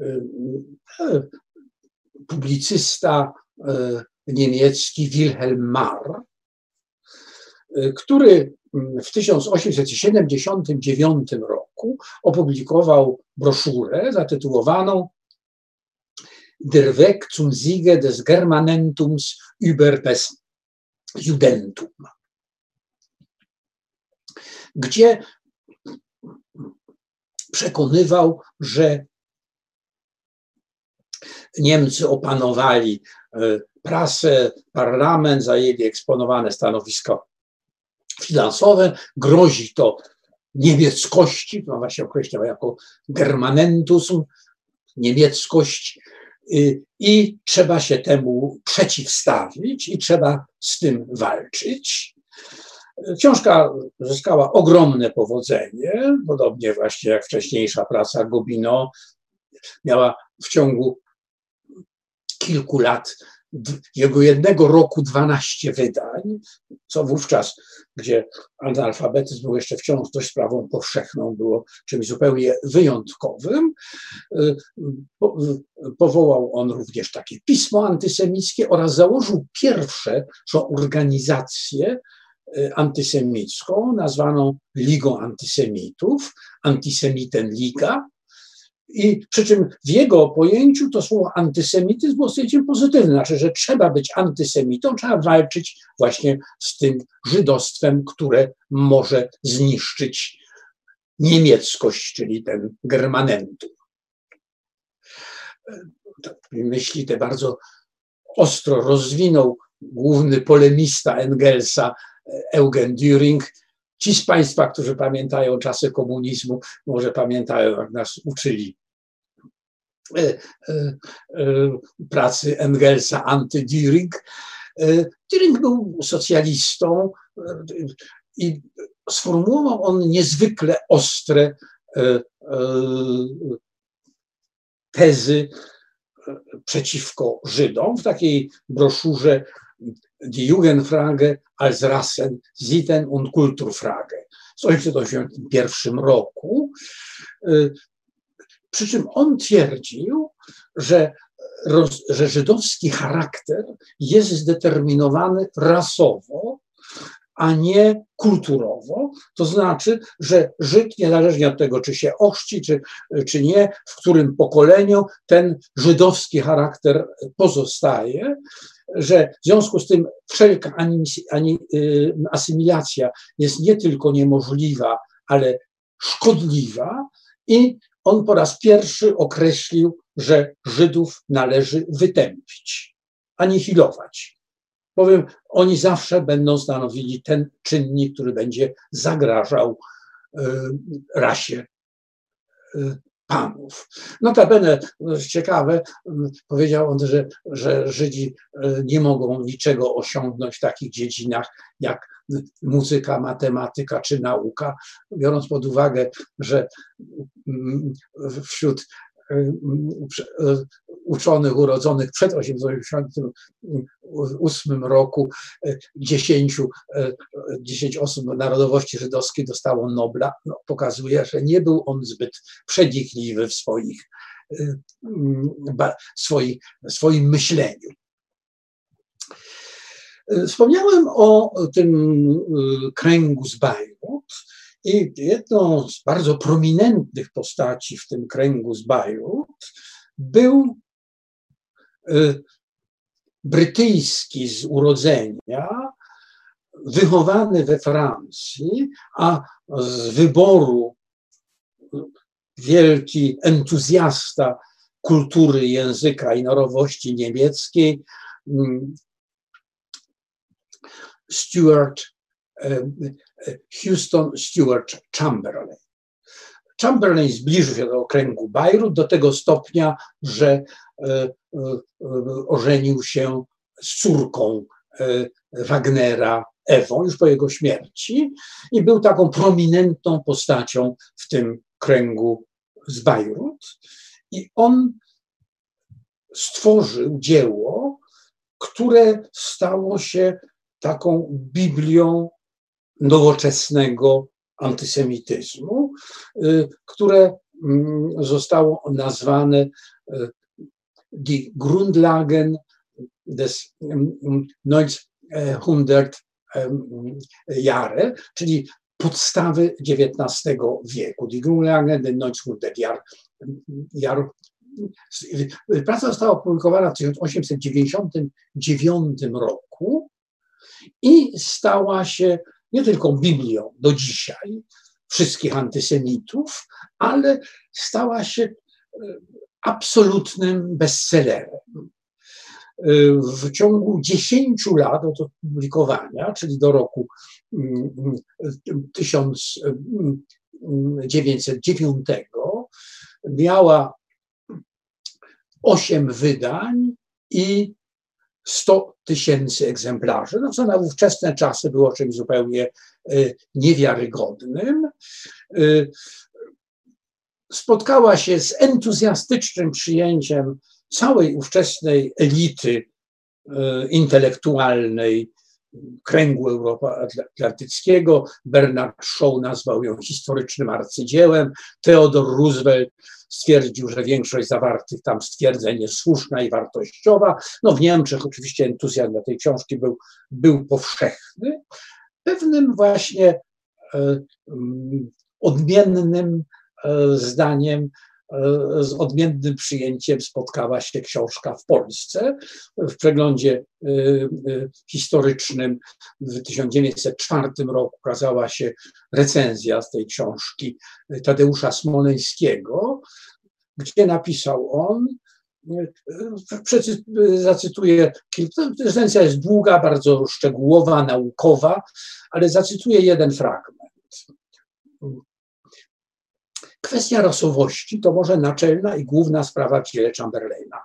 e, publicysta e, niemiecki Wilhelm Marr, e, który w 1879 roku opublikował broszurę zatytułowaną Der Weg zum Siege des Germanentums über das Judentum, gdzie przekonywał, że Niemcy opanowali e, prasę, parlament, zajęli eksponowane stanowiska finansowe, grozi to niemieckości, no właśnie określał jako germanentus, niemieckość y, i trzeba się temu przeciwstawić i trzeba z tym walczyć. Książka zyskała ogromne powodzenie, podobnie właśnie jak wcześniejsza praca Gobino miała w ciągu kilku lat jego jednego roku 12 wydań, co wówczas, gdzie analfabetyzm był jeszcze wciąż dość sprawą powszechną, było czymś zupełnie wyjątkowym. Powołał on również takie pismo antysemickie oraz założył pierwsze organizację y, antysemicką, nazwaną Ligą Antysemitów, Antisemiten Liga, i przy czym w jego pojęciu to słowo antysemityzm było stwierdzeniem pozytywnym, znaczy, że trzeba być antysemitą, trzeba walczyć właśnie z tym żydostwem, które może zniszczyć niemieckość, czyli ten germanentum. Myśli te bardzo ostro rozwinął główny polemista Engelsa Eugen Düring, Ci z Państwa, którzy pamiętają czasy komunizmu, może pamiętają, jak nas uczyli e, e, e, pracy Engelsa anty-Düring. Düring był socjalistą i sformułował on niezwykle ostre tezy przeciwko Żydom w takiej broszurze Jugendfrage als Rassen, Sitten und Kulturfrage w 1981 roku. Y, przy czym on twierdził, że, że żydowski charakter jest zdeterminowany rasowo, a nie kulturowo. To znaczy, że Żyd, niezależnie od tego, czy się ochrzci, czy, czy nie, w którym pokoleniu ten żydowski charakter pozostaje, że w związku z tym wszelka y, asymilacja jest nie tylko niemożliwa, ale szkodliwa i on po raz pierwszy określił, że Żydów należy wytępić, anihilować. Bowiem oni zawsze będą stanowili ten czynnik, który będzie zagrażał y, rasie y, panów. Notabene, ciekawe, powiedział on, że, że Żydzi e, nie mogą niczego osiągnąć w takich dziedzinach jak muzyka, matematyka czy nauka, biorąc pod uwagę, że mm, wśród uczonych urodzonych przed 1988 roku 10, e, 10 osób narodowości żydowskiej dostało Nobla, no, pokazuje, że nie był on zbyt przenikliwy w swoich, e, swoich, swoim myśleniu. Wspomniałem o tym kręgu z Bajrut i jedną z bardzo prominentnych postaci w tym kręgu z Bajrut był Y, brytyjski z urodzenia, wychowany we Francji, a z wyboru wielki entuzjasta kultury, języka i narodowości niemieckiej, mm, Stuart, Houston Stuart Chamberlain. Chamberlain zbliżył się do okręgu Bajrut do tego stopnia, że ożenił się z córką Wagnera Ewą już po jego śmierci i był taką prominentną postacią w tym kręgu z Bajrut. I on stworzył dzieło, które stało się taką Biblią nowoczesnego antysemityzmu, y, które mm, zostało nazwane y, Die Grundlagen des 1900 Jahre, czyli podstawy XIX wieku. Die Grundlagen des 1900 Jahre. Praca została opublikowana w 1899 roku i stała się nie tylko Biblią do dzisiaj wszystkich antysemitów, ale stała się e, absolutnym bestsellerem. E, w ciągu 10 lat od opublikowania, czyli do roku 1909, mm, miała 8 wydań i 100 tysięcy egzemplarzy, no co na ówczesne czasy było czymś zupełnie y, niewiarygodnym. Y, spotkała się z entuzjastycznym przyjęciem całej ówczesnej elity y, intelektualnej kręgu euroatlantyckiego. Bernard Shaw nazwał ją historycznym arcydziełem. Theodore Roosevelt stwierdził, że większość zawartych tam stwierdzeń jest słuszna i wartościowa. No w Niemczech oczywiście entuzjazm dla tej książki był, był powszechny. Pewnym właśnie e, odmiennym e, zdaniem z odmiennym przyjęciem spotkała się książka w Polsce. W przeglądzie y, y, historycznym w 1904 roku ukazała się recenzja z tej książki Tadeusza Smoleńskiego, gdzie napisał on, zacytuję, recenzja jest długa, bardzo szczegółowa, naukowa, ale zacytuję jeden fragment. Kwestia rasowości to może naczelna i główna sprawa w dziele Chamberlaina.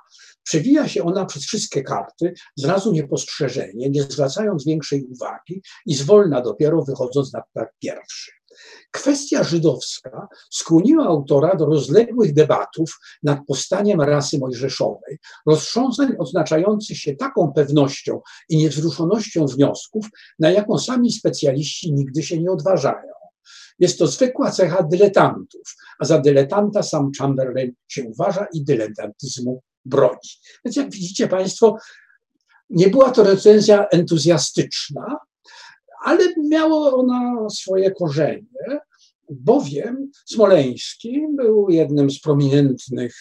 Przewija się ona przez wszystkie karty, zrazu niepostrzeżenie, nie zwracając większej uwagi i zwolna dopiero wychodząc na plan pierwszy. Kwestia żydowska skłoniła autora do rozległych debatów nad powstaniem rasy mojżeszowej, roztrząsań oznaczających się taką pewnością i niewzruszonością wniosków, na jaką sami specjaliści nigdy się nie odważają. Jest to zwykła cecha dyletantów, a za dyletanta sam Chamberlain się uważa i dyletantyzmu broni. Więc jak widzicie Państwo, nie była to recenzja entuzjastyczna, ale miała ona swoje korzenie, bowiem Smoleński był jednym z prominentnych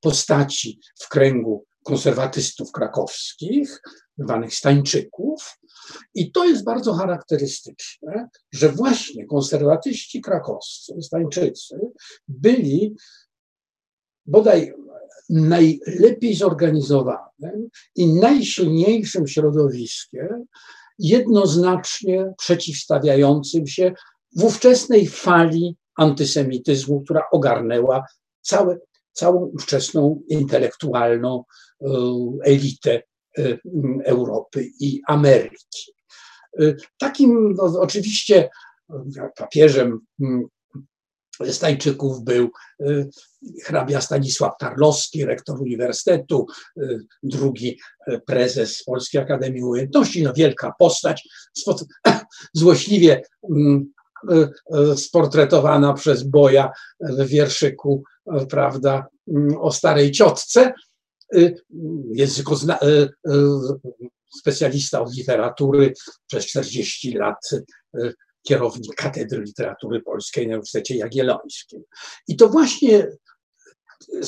postaci w kręgu konserwatystów krakowskich, zwanych Stańczyków, i to jest bardzo charakterystyczne, że właśnie konserwatyści krakowscy, Stańczycy, byli bodaj najlepiej zorganizowanym i najsilniejszym środowiskiem, jednoznacznie przeciwstawiającym się w ówczesnej fali antysemityzmu, która ogarnęła całe, całą ówczesną intelektualną e, elitę Europy i Ameryki. E, takim no, oczywiście papieżem Stańczyków był e, hrabia Stanisław Tarlowski, rektor uniwersytetu, drugi prezes Polskiej Akademii Umiejętności, no wielka postać, (coughs) złośliwie sportretowana przez Boja w wierszyku, prawda, o starej ciotce, Y, językozna, y, y, specjalista od literatury, przez 40 lat kierownik Katedry Literatury Polskiej na Uniwersytecie Jagiellońskim. I to właśnie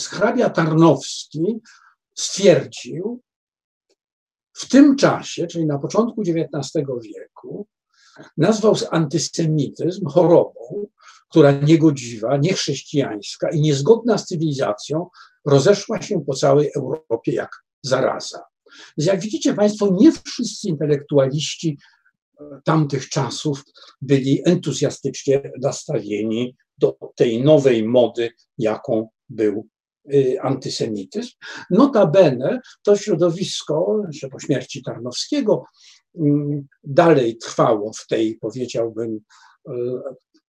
hrabia Tarnowski stwierdził w tym czasie, czyli na początku XIX wieku, nazwał antysemityzm chorobą, która niegodziwa, niechrześcijańska i niezgodna z cywilizacją rozeszła się po całej Europie jak zaraza. Więc jak widzicie Państwo, nie wszyscy intelektualiści tamtych czasów byli entuzjastycznie nastawieni do tej nowej mody, jaką był y, antysemityzm. Notabene to środowisko, jeszcze po śmierci Tarnowskiego, dalej trwało w tej, powiedziałbym, y,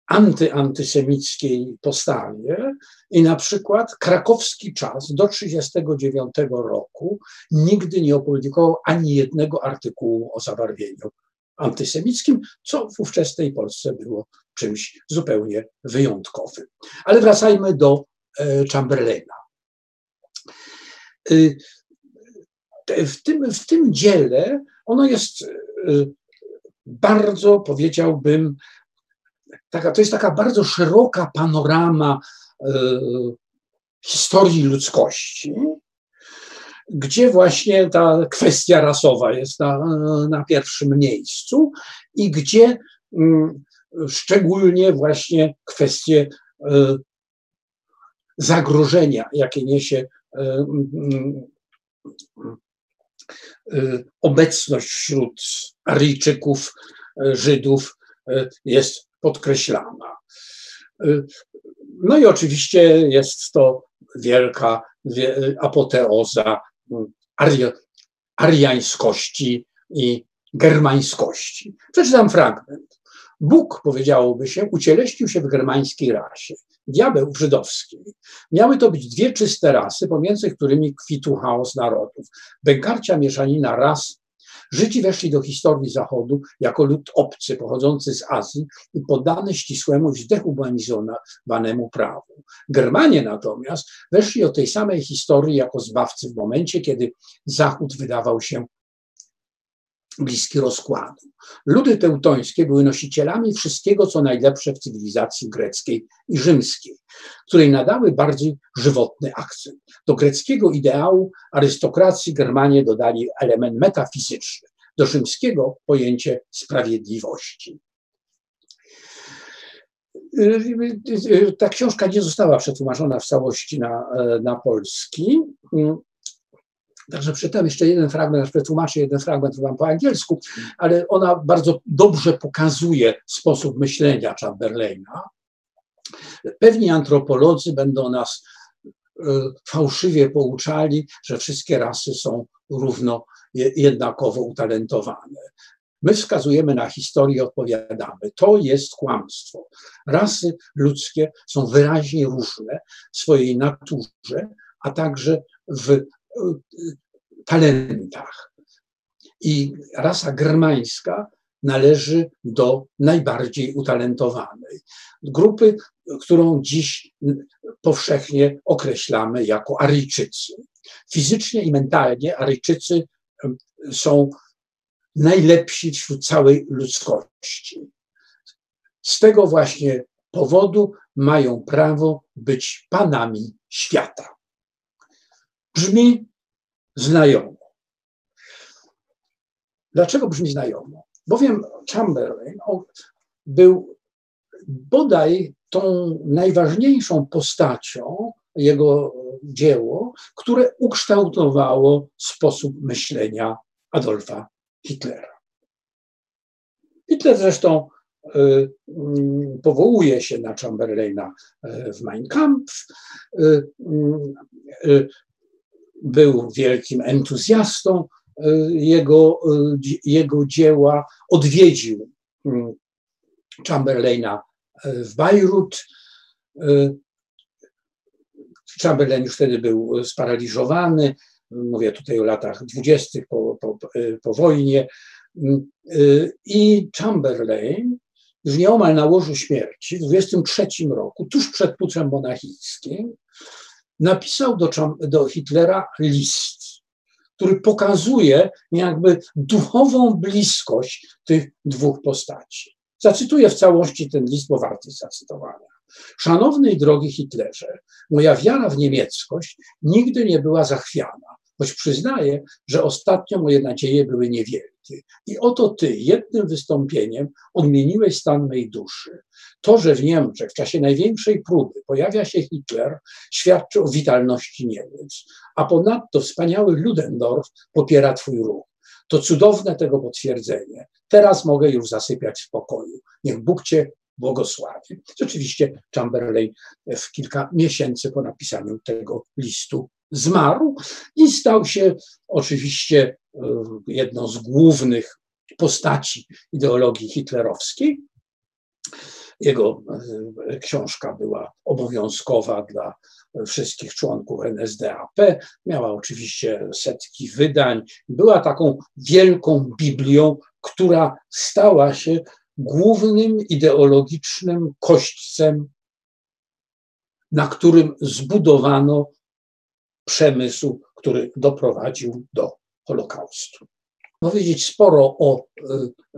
antyantysemickiej postawie i na przykład krakowski czas do 1939 roku nigdy nie opublikował ani jednego artykułu o zabarwieniu antysemickim, co w ówczesnej Polsce było czymś zupełnie wyjątkowym. Ale wracajmy do e, Chamberlaina. Y, w tym, w tym dziele ono jest y, bardzo, powiedziałbym, taka, to jest taka bardzo szeroka panorama y, historii ludzkości, gdzie właśnie ta kwestia rasowa jest na, na pierwszym miejscu i gdzie mm, szczególnie właśnie kwestie e, zagrożenia, jakie niesie mm, e, obecność wśród Aryjczyków, Żydów jest podkreślana. No i oczywiście jest to wielka apoteoza ariańskości i germańskości. Przeczytam fragment. Bóg, powiedziałoby się, ucieleśnił się w germańskiej rasie, diabeł w żydowskiej. Miały to być dwie czyste rasy, pomiędzy którymi kwitł chaos narodów. Bękarcia mieszanina ras Żydzi weszli do historii Zachodu jako lud obcy pochodzący z Azji i poddany ścisłemu, zdehumanizowanemu prawu. Germanie natomiast weszli do tej samej historii jako zbawcy w momencie, kiedy Zachód wydawał się bliski rozkładu. Ludy teutońskie były nosicielami wszystkiego, co najlepsze w cywilizacji greckiej i rzymskiej, której nadały bardziej żywotny akcent. Do greckiego ideału arystokracji Germanie dodali element metafizyczny, do rzymskiego pojęcie sprawiedliwości. Ta książka nie została przetłumaczona w całości na, na polski. Także przeczytam jeszcze jeden fragment, przetłumaczę jeden fragment wam po angielsku, ale ona bardzo dobrze pokazuje sposób myślenia Chamberlaina. Pewni antropolodzy będą nas e, fałszywie pouczali, że wszystkie rasy są równo jednakowo utalentowane. My wskazujemy na historię odpowiadamy. To jest kłamstwo. Rasy ludzkie są wyraźnie różne w swojej naturze, a także w talentach. I rasa germańska należy do najbardziej utalentowanej. Grupy, którą dziś powszechnie określamy jako Aryjczycy. Fizycznie i mentalnie Aryjczycy są najlepsi wśród całej ludzkości. Z tego właśnie powodu mają prawo być panami świata. Brzmi znajomo. Dlaczego brzmi znajomo? Bowiem Chamberlain był bodaj tą najważniejszą postacią, jego dzieło, które ukształtowało sposób myślenia Adolfa Hitlera. Hitler zresztą y, mm, powołuje się na Chamberlaina y, w Mein Kampf, y, był wielkim entuzjastą jego, jego dzieła, odwiedził mm, Chamberlaina w Bajrut. Chamberlain już wtedy był sparaliżowany, mówię tutaj o latach dwudziestych po, po, po wojnie. I Chamberlain już nieomal na łożu śmierci w 23 roku, tuż przed puczem monachickim, napisał do, do Hitlera list, który pokazuje jakby duchową bliskość tych dwóch postaci. Zacytuję w całości ten list, bo warty zacytowania. Szanowny i drogi Hitlerze, moja wiara w niemieckość nigdy nie była zachwiana, choć przyznaję, że ostatnio moje nadzieje były niewielkie. I oto ty jednym wystąpieniem odmieniłeś stan mej duszy. To, że w Niemczech w czasie największej próby pojawia się Hitler, świadczy o witalności Niemiec. A ponadto wspaniały Ludendorff popiera twój ruch. To cudowne tego potwierdzenie. Teraz mogę już zasypiać w pokoju. Niech Bóg cię błogosławi. Rzeczywiście Chamberlain w kilka miesięcy po napisaniu tego listu zmarł i stał się oczywiście e, jedną z głównych postaci ideologii hitlerowskiej. Jego e, książka była obowiązkowa dla wszystkich członków NSDAP. Miała oczywiście setki wydań. Była taką wielką Biblią, która stała się głównym ideologicznym kośćcem, na którym zbudowano przemysł, który doprowadził do Holokaustu. Powiedzieć sporo o y,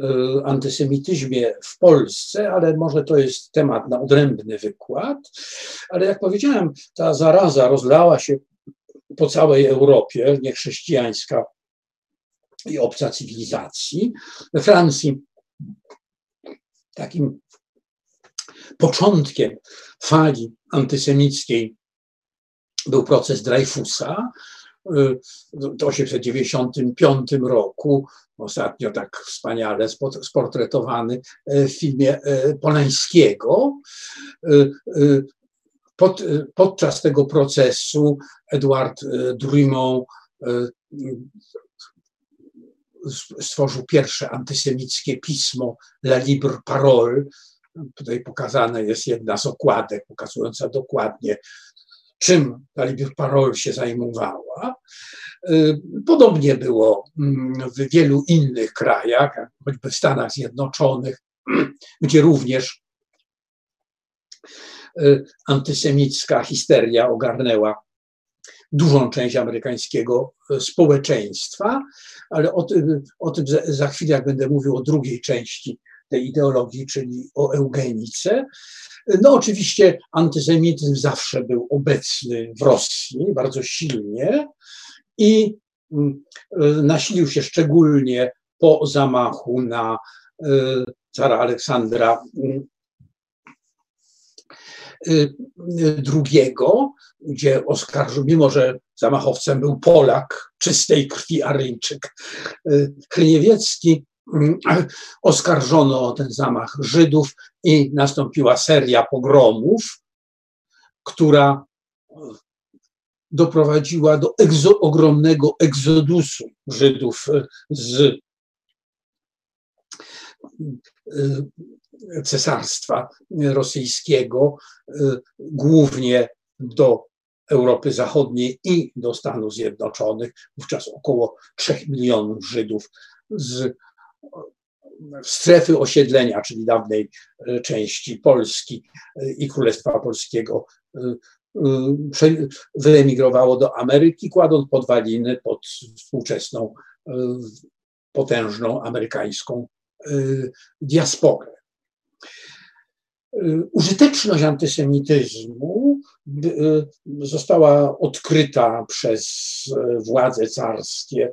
y, antysemityzmie w Polsce, ale może to jest temat na odrębny wykład. Ale jak powiedziałem, ta zaraza rozlała się po całej Europie, niechrześcijańska i obca cywilizacji. We Francji takim początkiem fali antysemickiej był proces Dreyfusa w 1895 roku, ostatnio tak wspaniale sportretowany w filmie e, Polańskiego. Pod, podczas tego procesu Edward Drummond stworzył pierwsze antysemickie pismo La Libre Parole. Tutaj pokazana jest jedna z okładek, pokazująca dokładnie, czym Libre Parole się zajmowała. Y, podobnie było mm, w wielu innych krajach, choćby w Stanach Zjednoczonych, (clears throat) gdzie również y, antysemicka histeria ogarnęła dużą część amerykańskiego e, społeczeństwa, ale o tym, o tym za chwilę, jak będę mówił o drugiej części tej ideologii, czyli o eugenice. No oczywiście antysemityzm zawsze był obecny w Rosji bardzo silnie i mm, e, nasilił się szczególnie po zamachu na e, cara Aleksandra mm, drugiego, gdzie oskarżył, mimo że zamachowcem był Polak, czystej krwi Aryjczyk, Chryniewiecki, (clears throat) oskarżono o ten zamach Żydów i nastąpiła seria pogromów, która doprowadziła do egzo, ogromnego egzodusu Żydów z cesarstwa rosyjskiego, głównie do Europy Zachodniej i do Stanów Zjednoczonych. Wówczas około 3 milionów Żydów z strefy osiedlenia, czyli dawnej części Polski i Królestwa Polskiego, wyemigrowało do Ameryki, kładąc podwaliny pod współczesną, potężną amerykańską diasporę. Użyteczność antysemityzmu została odkryta przez władze carskie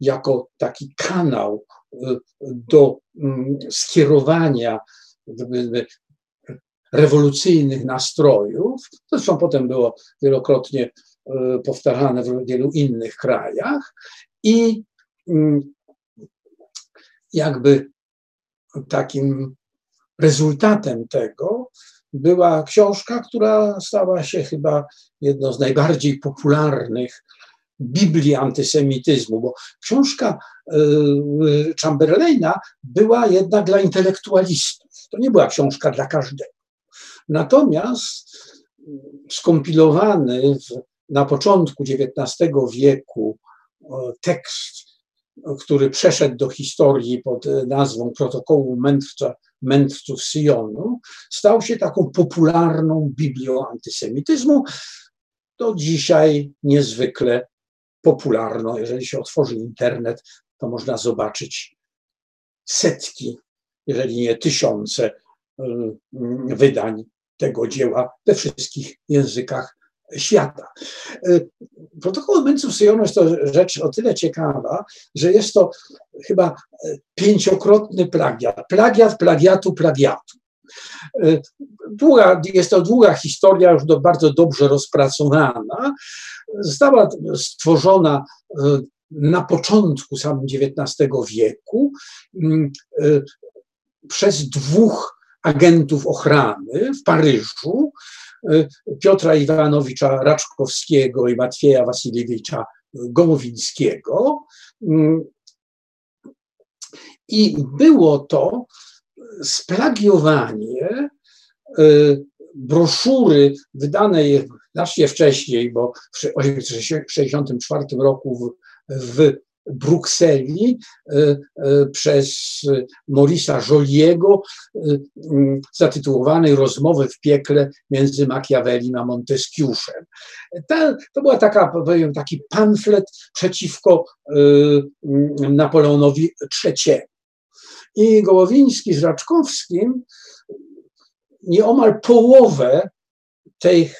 jako taki kanał do mm, skierowania rewolucyjnych nastrojów. Zresztą potem było wielokrotnie powtarzane w wielu innych krajach i mm, jakby takim rezultatem tego była książka, która stała się chyba jedną z najbardziej popularnych Biblii antysemityzmu, bo książka y, Chamberlaina była jednak dla intelektualistów. To nie była książka dla każdego. Natomiast skompilowany w, na początku XIX wieku tekst, który przeszedł do historii pod nazwą Protokołu Mędrca mędrców Syjonu, stał się taką popularną Biblią antysemityzmu. To dzisiaj niezwykle popularno. Jeżeli się otworzy internet, to można zobaczyć setki, jeżeli nie tysiące y, wydań tego dzieła we wszystkich językach świata. Y, protokół Syjonu jest to rzecz o tyle ciekawa, że jest to chyba y, pięciokrotny plagiat. Plagiat, plagiatu, plagiatu. Y, długa, jest to długa historia, już do, bardzo dobrze rozpracowana. Została stworzona na początku samym XIX wieku mm, przez dwóch agentów ochrany w Paryżu, Piotra Iwanowicza Raczkowskiego i Matwieja Wasiliewicza Gołowińskiego. Mm, I było to splagiowanie y, broszury wydanej znacznie wcześniej, bo w 1964 roku w, w Brukseli y, y, przez Morisa Joliego zatytułowanej Rozmowy w piekle między Machiavellim a Monteskiuszem. To była taka, powiem, taki pamflet przeciwko Napoleonowi III. I Gołowiński z Raczkowskim nieomal połowę tej,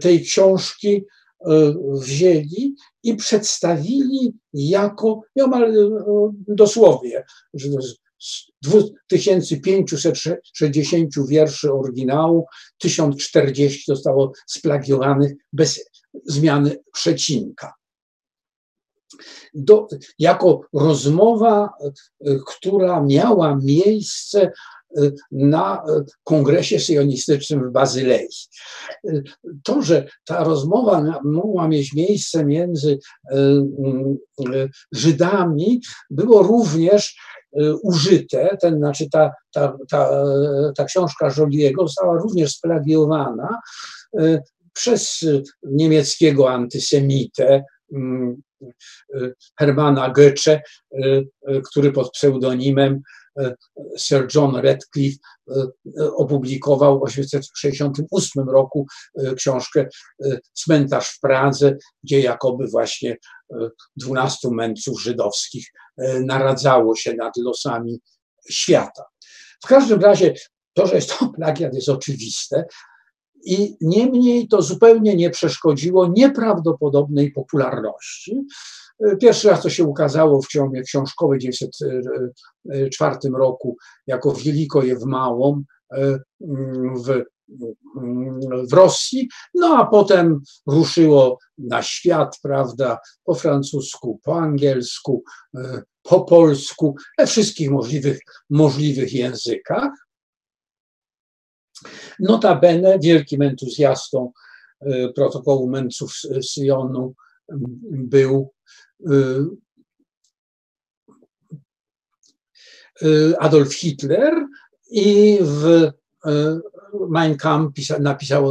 tej książki e, wzięli i przedstawili jako nieomal e, dosłownie, że z 2560 wierszy oryginału 1040 zostało splagiowanych bez zmiany przecinka do, jako rozmowa, e, która miała miejsce e, na e, kongresie syjonistycznym w Bazylei. To, że ta rozmowa mogła mieć miejsce między Żydami, było również użyte, ten, znaczy ta, ta, ta, ta książka Joliego została również splagiowana przez niemieckiego antysemitę Hermana Goethe, który pod pseudonimem Sir John Radcliffe opublikował w 1868 roku książkę Cmentarz w Pradze, gdzie jakoby właśnie 12 mędrców żydowskich naradzało się nad losami świata. W każdym razie to, że jest to plagiat jest oczywiste, i niemniej to zupełnie nie przeszkodziło nieprawdopodobnej popularności. Pierwszy raz to się ukazało w książce książkowej w 1904 roku jako Wielko je w Małą w, w Rosji, no a potem ruszyło na świat, prawda, po francusku, po angielsku, po polsku, we wszystkich możliwych, możliwych językach. Notabene wielkim entuzjastą y, protokołu mędrców Syjonu był y, y, Adolf Hitler i w Mein Kampf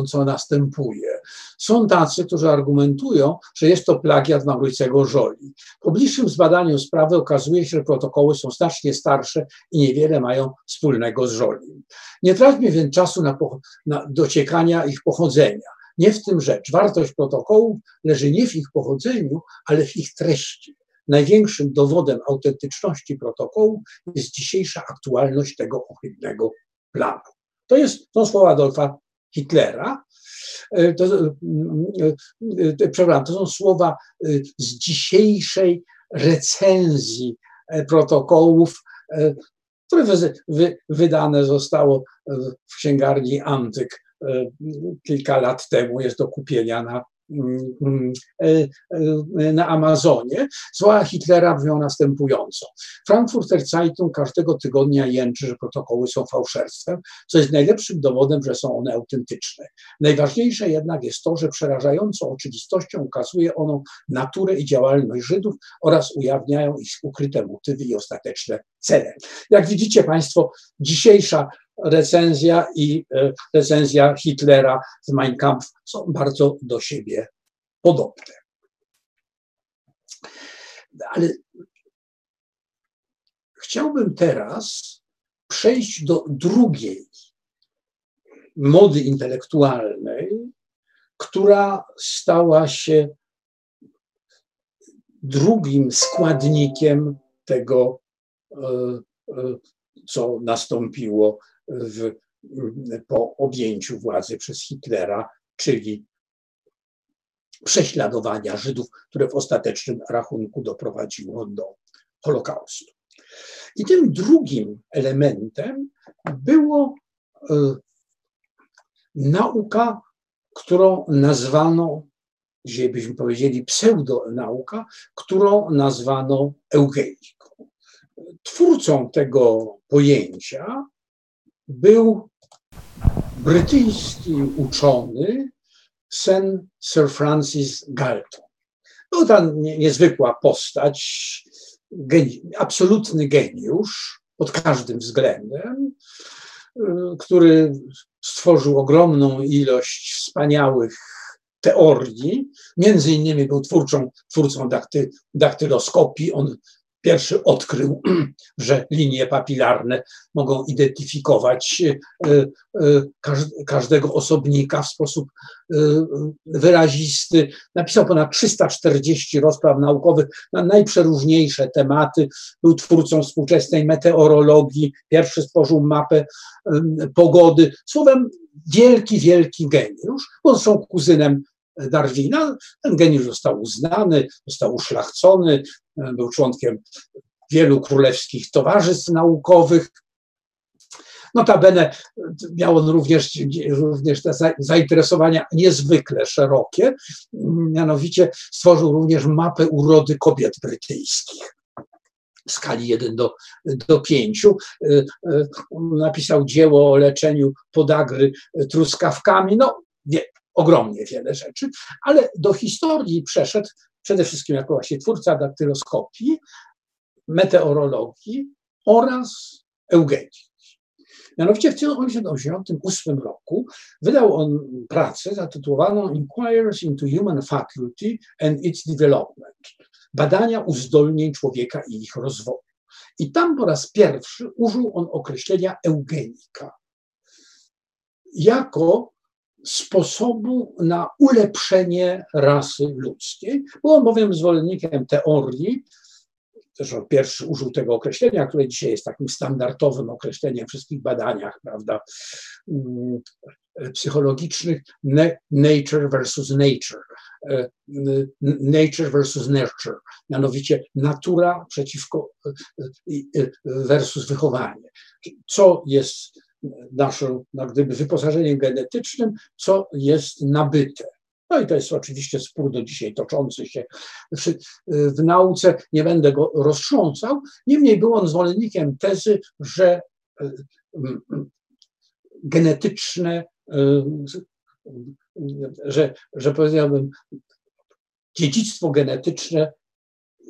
co następuje. Są tacy, którzy argumentują, że jest to plagiat Maurycego Żoli. Po bliższym zbadaniu sprawy okazuje się, że protokoły są znacznie starsze i niewiele mają wspólnego z Żolim. Nie traćmy więc czasu na, na dociekania ich pochodzenia. Nie w tym rzecz. Wartość protokołów leży nie w ich pochodzeniu, ale w ich treści. Największym dowodem autentyczności protokołu jest dzisiejsza aktualność tego ohydnego planu. To jest, to słowa Adolfa Hitlera. E, to, e, e, przepraszam, to są słowa z dzisiejszej recenzji protokołów, które wydane zostało w księgarni Antyk kilka lat temu. Jest do kupienia na na Amazonie. Słowa Hitlera brzmią następująco. Frankfurter Zeitung każdego tygodnia jęczy, że protokoły są fałszerstwem, co jest najlepszym dowodem, że są one autentyczne. Najważniejsze jednak jest to, że przerażającą oczywistością ukazuje ono naturę i działalność Żydów oraz ujawniają ich ukryte motywy i ostateczne cele. Jak widzicie Państwo, dzisiejsza recenzja i e, recenzja Hitlera z Mein Kampf są bardzo do siebie podobne. Ale chciałbym teraz przejść do drugiej mody intelektualnej, która stała się drugim składnikiem tego, co nastąpiło w, po objęciu władzy przez Hitlera, czyli prześladowania Żydów, które w ostatecznym rachunku doprowadziło do Holokaustu. I tym drugim elementem było y, nauka, którą nazwano dzisiaj byśmy powiedzieli pseudonauka, którą nazwano eugeniką. Twórcą tego pojęcia był brytyjski uczony sen Sir Francis Galton. Był to niezwykła postać, geni absolutny geniusz pod każdym względem, y, który stworzył ogromną ilość wspaniałych teorii. Między innymi był twórcą, twórcą dakty, daktyloskopii. On pierwszy odkrył, (clears throat) że linie papilarne mogą identyfikować e, e, każdego osobnika w sposób e, wyrazisty. Napisał ponad 340 rozpraw naukowych na najprzeróżniejsze tematy. Był twórcą współczesnej meteorologii, pierwszy stworzył mapę pogody. Słowem, wielki, wielki geniusz. On są kuzynem Darwina. Ten geniusz został uznany, został uszlachcony, był członkiem wielu królewskich towarzystw naukowych. Notabene miał on również, również te zainteresowania niezwykle szerokie, mianowicie stworzył również mapę urody kobiet brytyjskich w skali 1 do, do 5. Napisał dzieło o leczeniu podagry truskawkami. No, wie, ogromnie wiele rzeczy, ale do historii przeszedł przede wszystkim jako właśnie twórca daktyloskopii, meteorologii oraz eugenii. Mianowicie w 1988 roku wydał on pracę zatytułowaną Inquiries into Human Faculty and its Development. Badania uzdolnień człowieka i ich rozwoju. I tam po raz pierwszy użył on określenia eugenika jako sposobu na ulepszenie rasy ludzkiej. Był bowiem zwolennikiem teorii, też on pierwszy użył tego określenia, które dzisiaj jest takim standardowym określeniem w wszystkich badaniach, prawda, mm, psychologicznych, nature versus nature, e, nature versus nurture, mianowicie natura przeciwko e, e, versus wychowanie. Co jest naszym, no gdyby wyposażeniem genetycznym, co jest nabyte. No i to jest oczywiście spór do dzisiaj toczący się w, w nauce, nie będę go roztrząsał. Niemniej był on zwolennikiem tezy, że e, genetyczne, e, że, że powiedziałbym, dziedzictwo genetyczne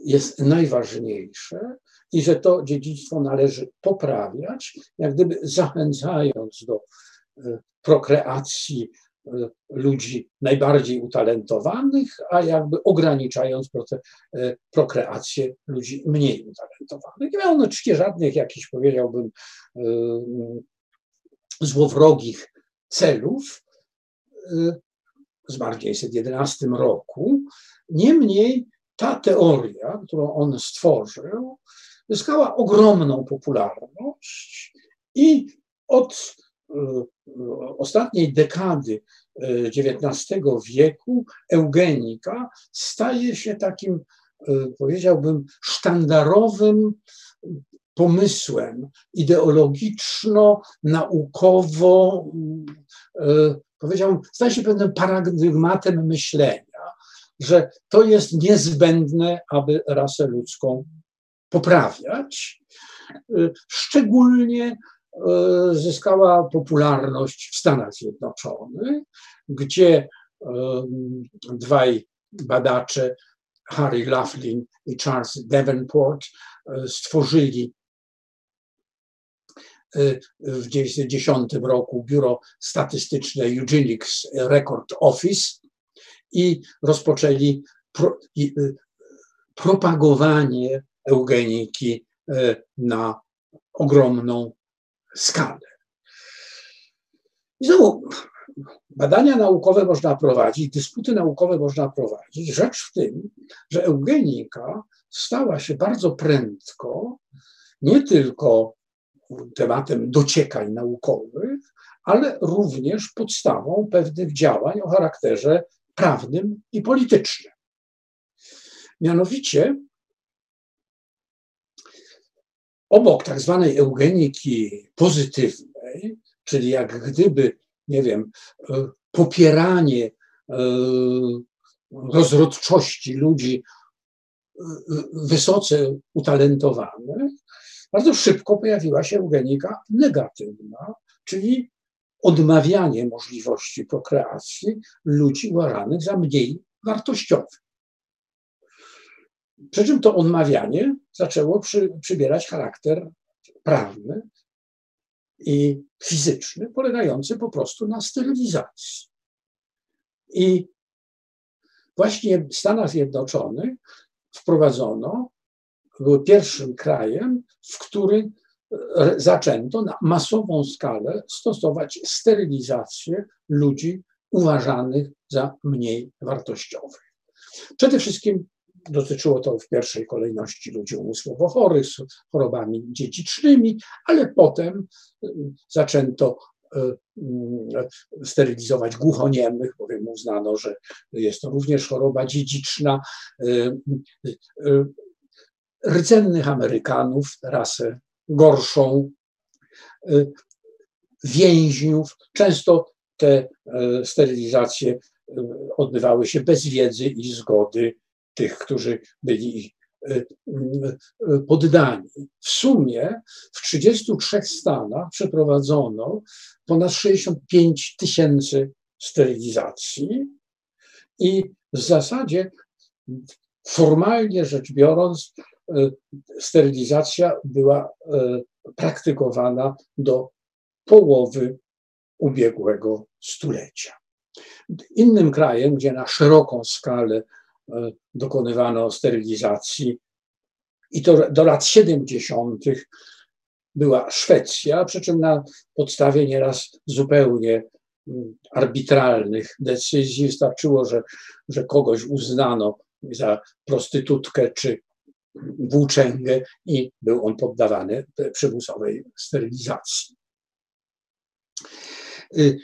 jest najważniejsze i że to dziedzictwo należy poprawiać, jak gdyby zachęcając do e, prokreacji e, ludzi najbardziej utalentowanych, a jakby ograniczając e, prokreację ludzi mniej utalentowanych. Nie miał on oczywiście żadnych jakichś, powiedziałbym, złowrogich celów. W 1911 roku. Niemniej ta teoria, którą on stworzył, zyskała ogromną popularność i od e, ostatniej dekady XIX e, wieku eugenika staje się takim, e, powiedziałbym, sztandarowym pomysłem ideologiczno-naukowo, powiedziałbym, staje się pewnym paradygmatem myślenia, że to jest niezbędne, aby rasę ludzką poprawiać. Szczególnie e, zyskała popularność w Stanach Zjednoczonych, gdzie e, dwaj badacze, Harry Laughlin i Charles Davenport, stworzyli w 1910 roku biuro statystyczne Eugenics Record Office i rozpoczęli pro, i, propagowanie eugeniki e, na ogromną skalę. I znowu, badania naukowe można prowadzić, dysputy naukowe można prowadzić. Rzecz w tym, że eugenika stała się bardzo prędko nie tylko tematem dociekań naukowych, ale również podstawą pewnych działań o charakterze prawnym i politycznym. Mianowicie obok tak zwanej eugeniki pozytywnej, czyli jak gdyby, nie wiem, e, popieranie e, rozrodczości ludzi wysoce utalentowanych, bardzo szybko pojawiła się eugenika negatywna, czyli odmawianie możliwości prokreacji ludzi uważanych za mniej wartościowych. Przy czym to odmawianie zaczęło przy, przybierać charakter prawny i fizyczny, polegający po prostu na sterylizacji. I właśnie w Stanach Zjednoczonych wprowadzono, był pierwszym krajem, w którym zaczęto na masową skalę stosować sterylizację ludzi uważanych za mniej wartościowych. Przede wszystkim dotyczyło to w pierwszej kolejności ludzi umysłowo chorych z chorobami dziedzicznymi, ale potem y, zaczęto y, y, sterylizować głuchoniemych, bowiem uznano, że jest to również choroba dziedziczna, rdzennych Amerykanów, rasę gorszą, więźniów. Często te sterylizacje odbywały się bez wiedzy i zgody tych, którzy byli e, e, poddani. W sumie w 33 stanach przeprowadzono ponad 65 tysięcy sterylizacji i w zasadzie formalnie rzecz biorąc e, sterylizacja była praktykowana do połowy ubiegłego stulecia. Innym krajem, gdzie na szeroką skalę dokonywano sterylizacji. I to do lat 70. była Szwecja, przy czym na podstawie nieraz zupełnie mm, arbitralnych decyzji wystarczyło, że, że kogoś uznano za prostytutkę czy włóczęgę i był on poddawany przymusowej sterylizacji. Y,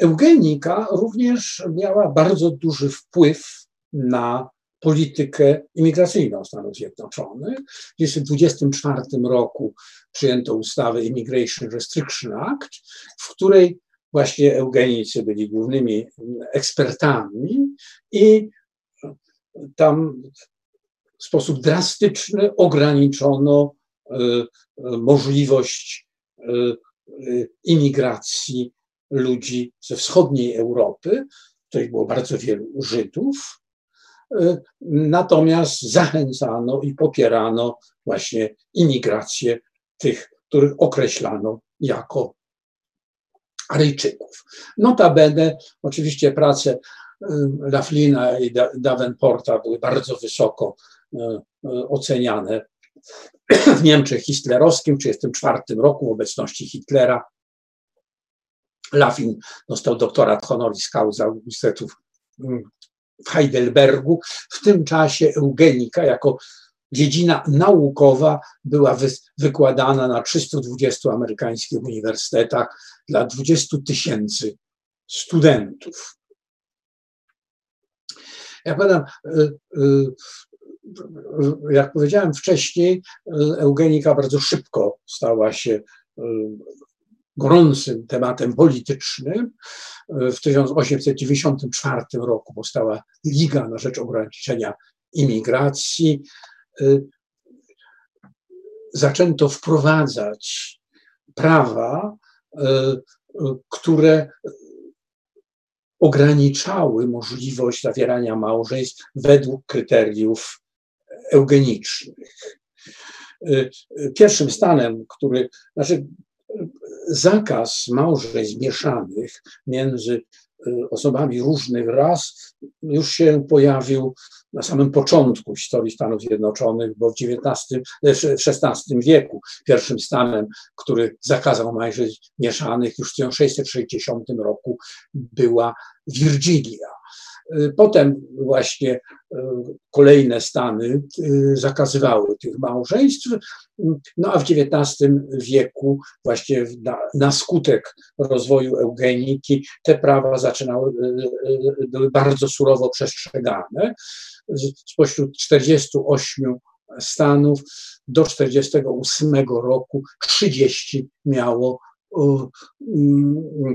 eugenika również miała bardzo duży wpływ na politykę imigracyjną Stanów Zjednoczonych. W 1924 roku przyjęto ustawę Immigration Restriction Act, w której właśnie eugenicy byli głównymi ekspertami i tam w sposób drastyczny ograniczono e, e, możliwość e, imigracji ludzi ze wschodniej Europy. Tutaj było bardzo wielu Żydów, Y, natomiast zachęcano i popierano właśnie imigrację tych, których określano jako Aryjczyków. Notabene, oczywiście prace y, Laflina i Davenporta były bardzo wysoko y, oceniane w Niemczech hitlerowskim w 1934 roku w obecności Hitlera. Lafin dostał doktorat honoris causa Uniwersytetów w Heidelbergu. W tym czasie eugenika jako dziedzina naukowa była wy, wykładana na 320 amerykańskich uniwersytetach dla 20 tysięcy studentów. Ja pamiętam, y, y, jak powiedziałem wcześniej, y, eugenika bardzo szybko stała się gorącym tematem politycznym. W 1894 roku powstała Liga na rzecz ograniczenia imigracji. Zaczęto wprowadzać prawa, które ograniczały możliwość zawierania małżeństw według kryteriów eugenicznych. Pierwszym stanem, który, znaczy zakaz małżeństw mieszanych między y, osobami różnych ras już się pojawił na samym początku historii Stanów Zjednoczonych, bo w XIX, w XVI wieku pierwszym stanem, który zakazał małżeństw mieszanych już w 1660 roku była Virginia. Y, potem właśnie y, kolejne stany y, zakazywały tych małżeństw, no a w XIX wieku właśnie na, na skutek rozwoju eugeniki te prawa zaczynały, były bardzo surowo przestrzegane. Spośród 48 stanów do 48 roku 30 miało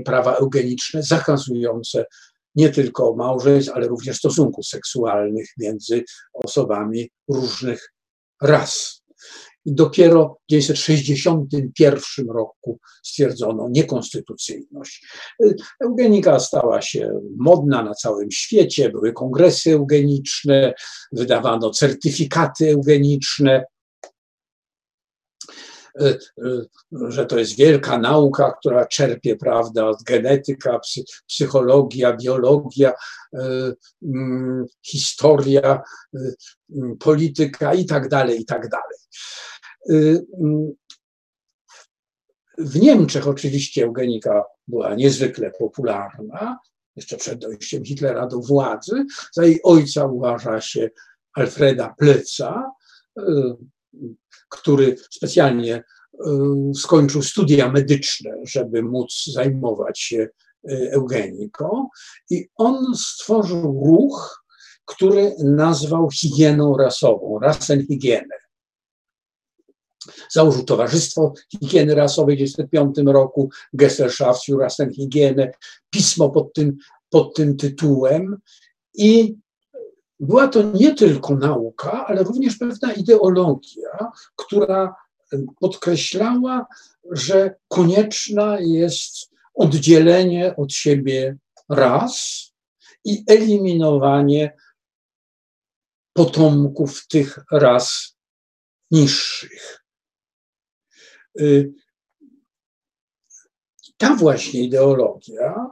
prawa eugeniczne zakazujące nie tylko małżeństw, ale również stosunków seksualnych między osobami różnych ras. I dopiero w 1961 roku stwierdzono niekonstytucyjność. Eugenika stała się modna na całym świecie, były kongresy eugeniczne, wydawano certyfikaty eugeniczne. E, e, że to jest wielka nauka, która czerpie, prawda, genetyka, psychologia, biologia, e, mm, historia, mm, polityka i tak dalej, i tak dalej. Mm, w Niemczech oczywiście eugenika była niezwykle popularna, jeszcze przed dojściem Hitlera do władzy. Za jej ojca uważa się Alfreda Pleca, który specjalnie e, skończył studia medyczne, żeby móc zajmować się e, eugeniką. I on stworzył ruch, który nazwał higieną rasową, Rassenhygienę. Założył Towarzystwo Higieny Rasowej w 1995 roku, Gesellschaft für Rassenhygiene, pismo pod tym, pod tym tytułem i była to nie tylko nauka, ale również pewna ideologia, która podkreślała, że konieczna jest oddzielenie od siebie ras i eliminowanie potomków tych ras niższych. Y, ta właśnie ideologia,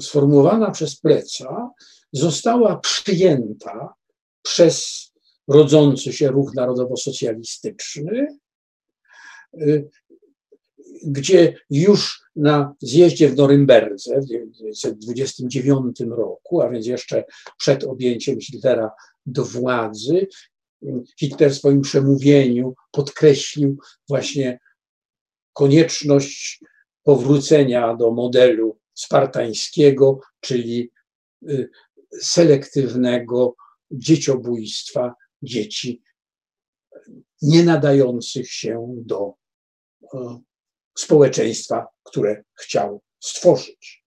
sformułowana przez Pleca, została przyjęta przez rodzący się ruch narodowo-socjalistyczny, y, gdzie już na zjeździe w Norymberdze w 1929 roku, a więc jeszcze przed objęciem Hitlera do władzy, Hitler w swoim przemówieniu podkreślił właśnie konieczność powrócenia do modelu spartańskiego, czyli y, selektywnego dzieciobójstwa dzieci nie nadających się do e, społeczeństwa, które chciał stworzyć.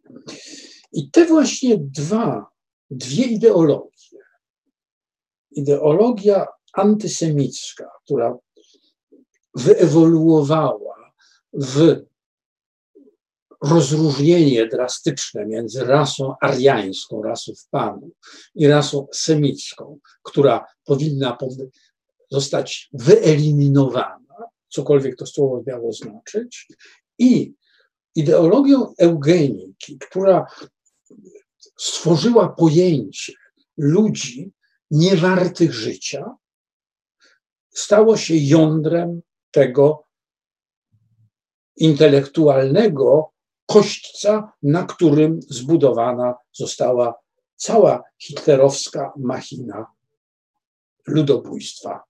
I te właśnie dwa, dwie ideologie, ideologia antysemicka, która wyewoluowała w rozróżnienie drastyczne między rasą ariańską, rasą Panów i rasą semicką, która powinna zostać wyeliminowana, cokolwiek to słowo miało znaczyć, i ideologią eugeniki, która stworzyła pojęcie ludzi niewartych życia, stało się jądrem tego intelektualnego kośćca, na którym zbudowana została cała hitlerowska machina ludobójstwa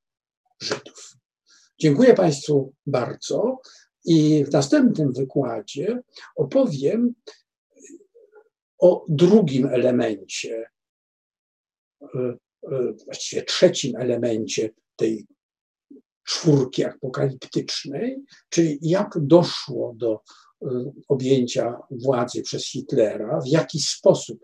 Żydów. Dziękuję Państwu bardzo i w następnym wykładzie opowiem o drugim elemencie, e, e, właściwie trzecim elemencie tej czwórki apokaliptycznej, czyli jak doszło do objęcia władzy przez Hitlera, w jaki sposób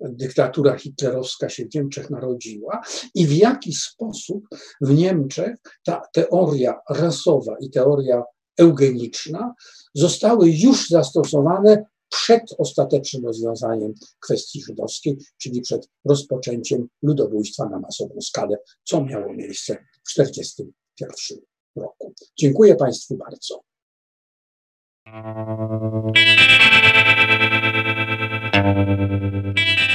dyktatura hitlerowska się w Niemczech narodziła i w jaki sposób w Niemczech ta teoria rasowa i teoria eugeniczna zostały już zastosowane przed ostatecznym rozwiązaniem kwestii żydowskiej, czyli przed rozpoczęciem ludobójstwa na masową skalę, co miało miejsce w 1941 roku. Dziękuję Państwu bardzo. Thank you.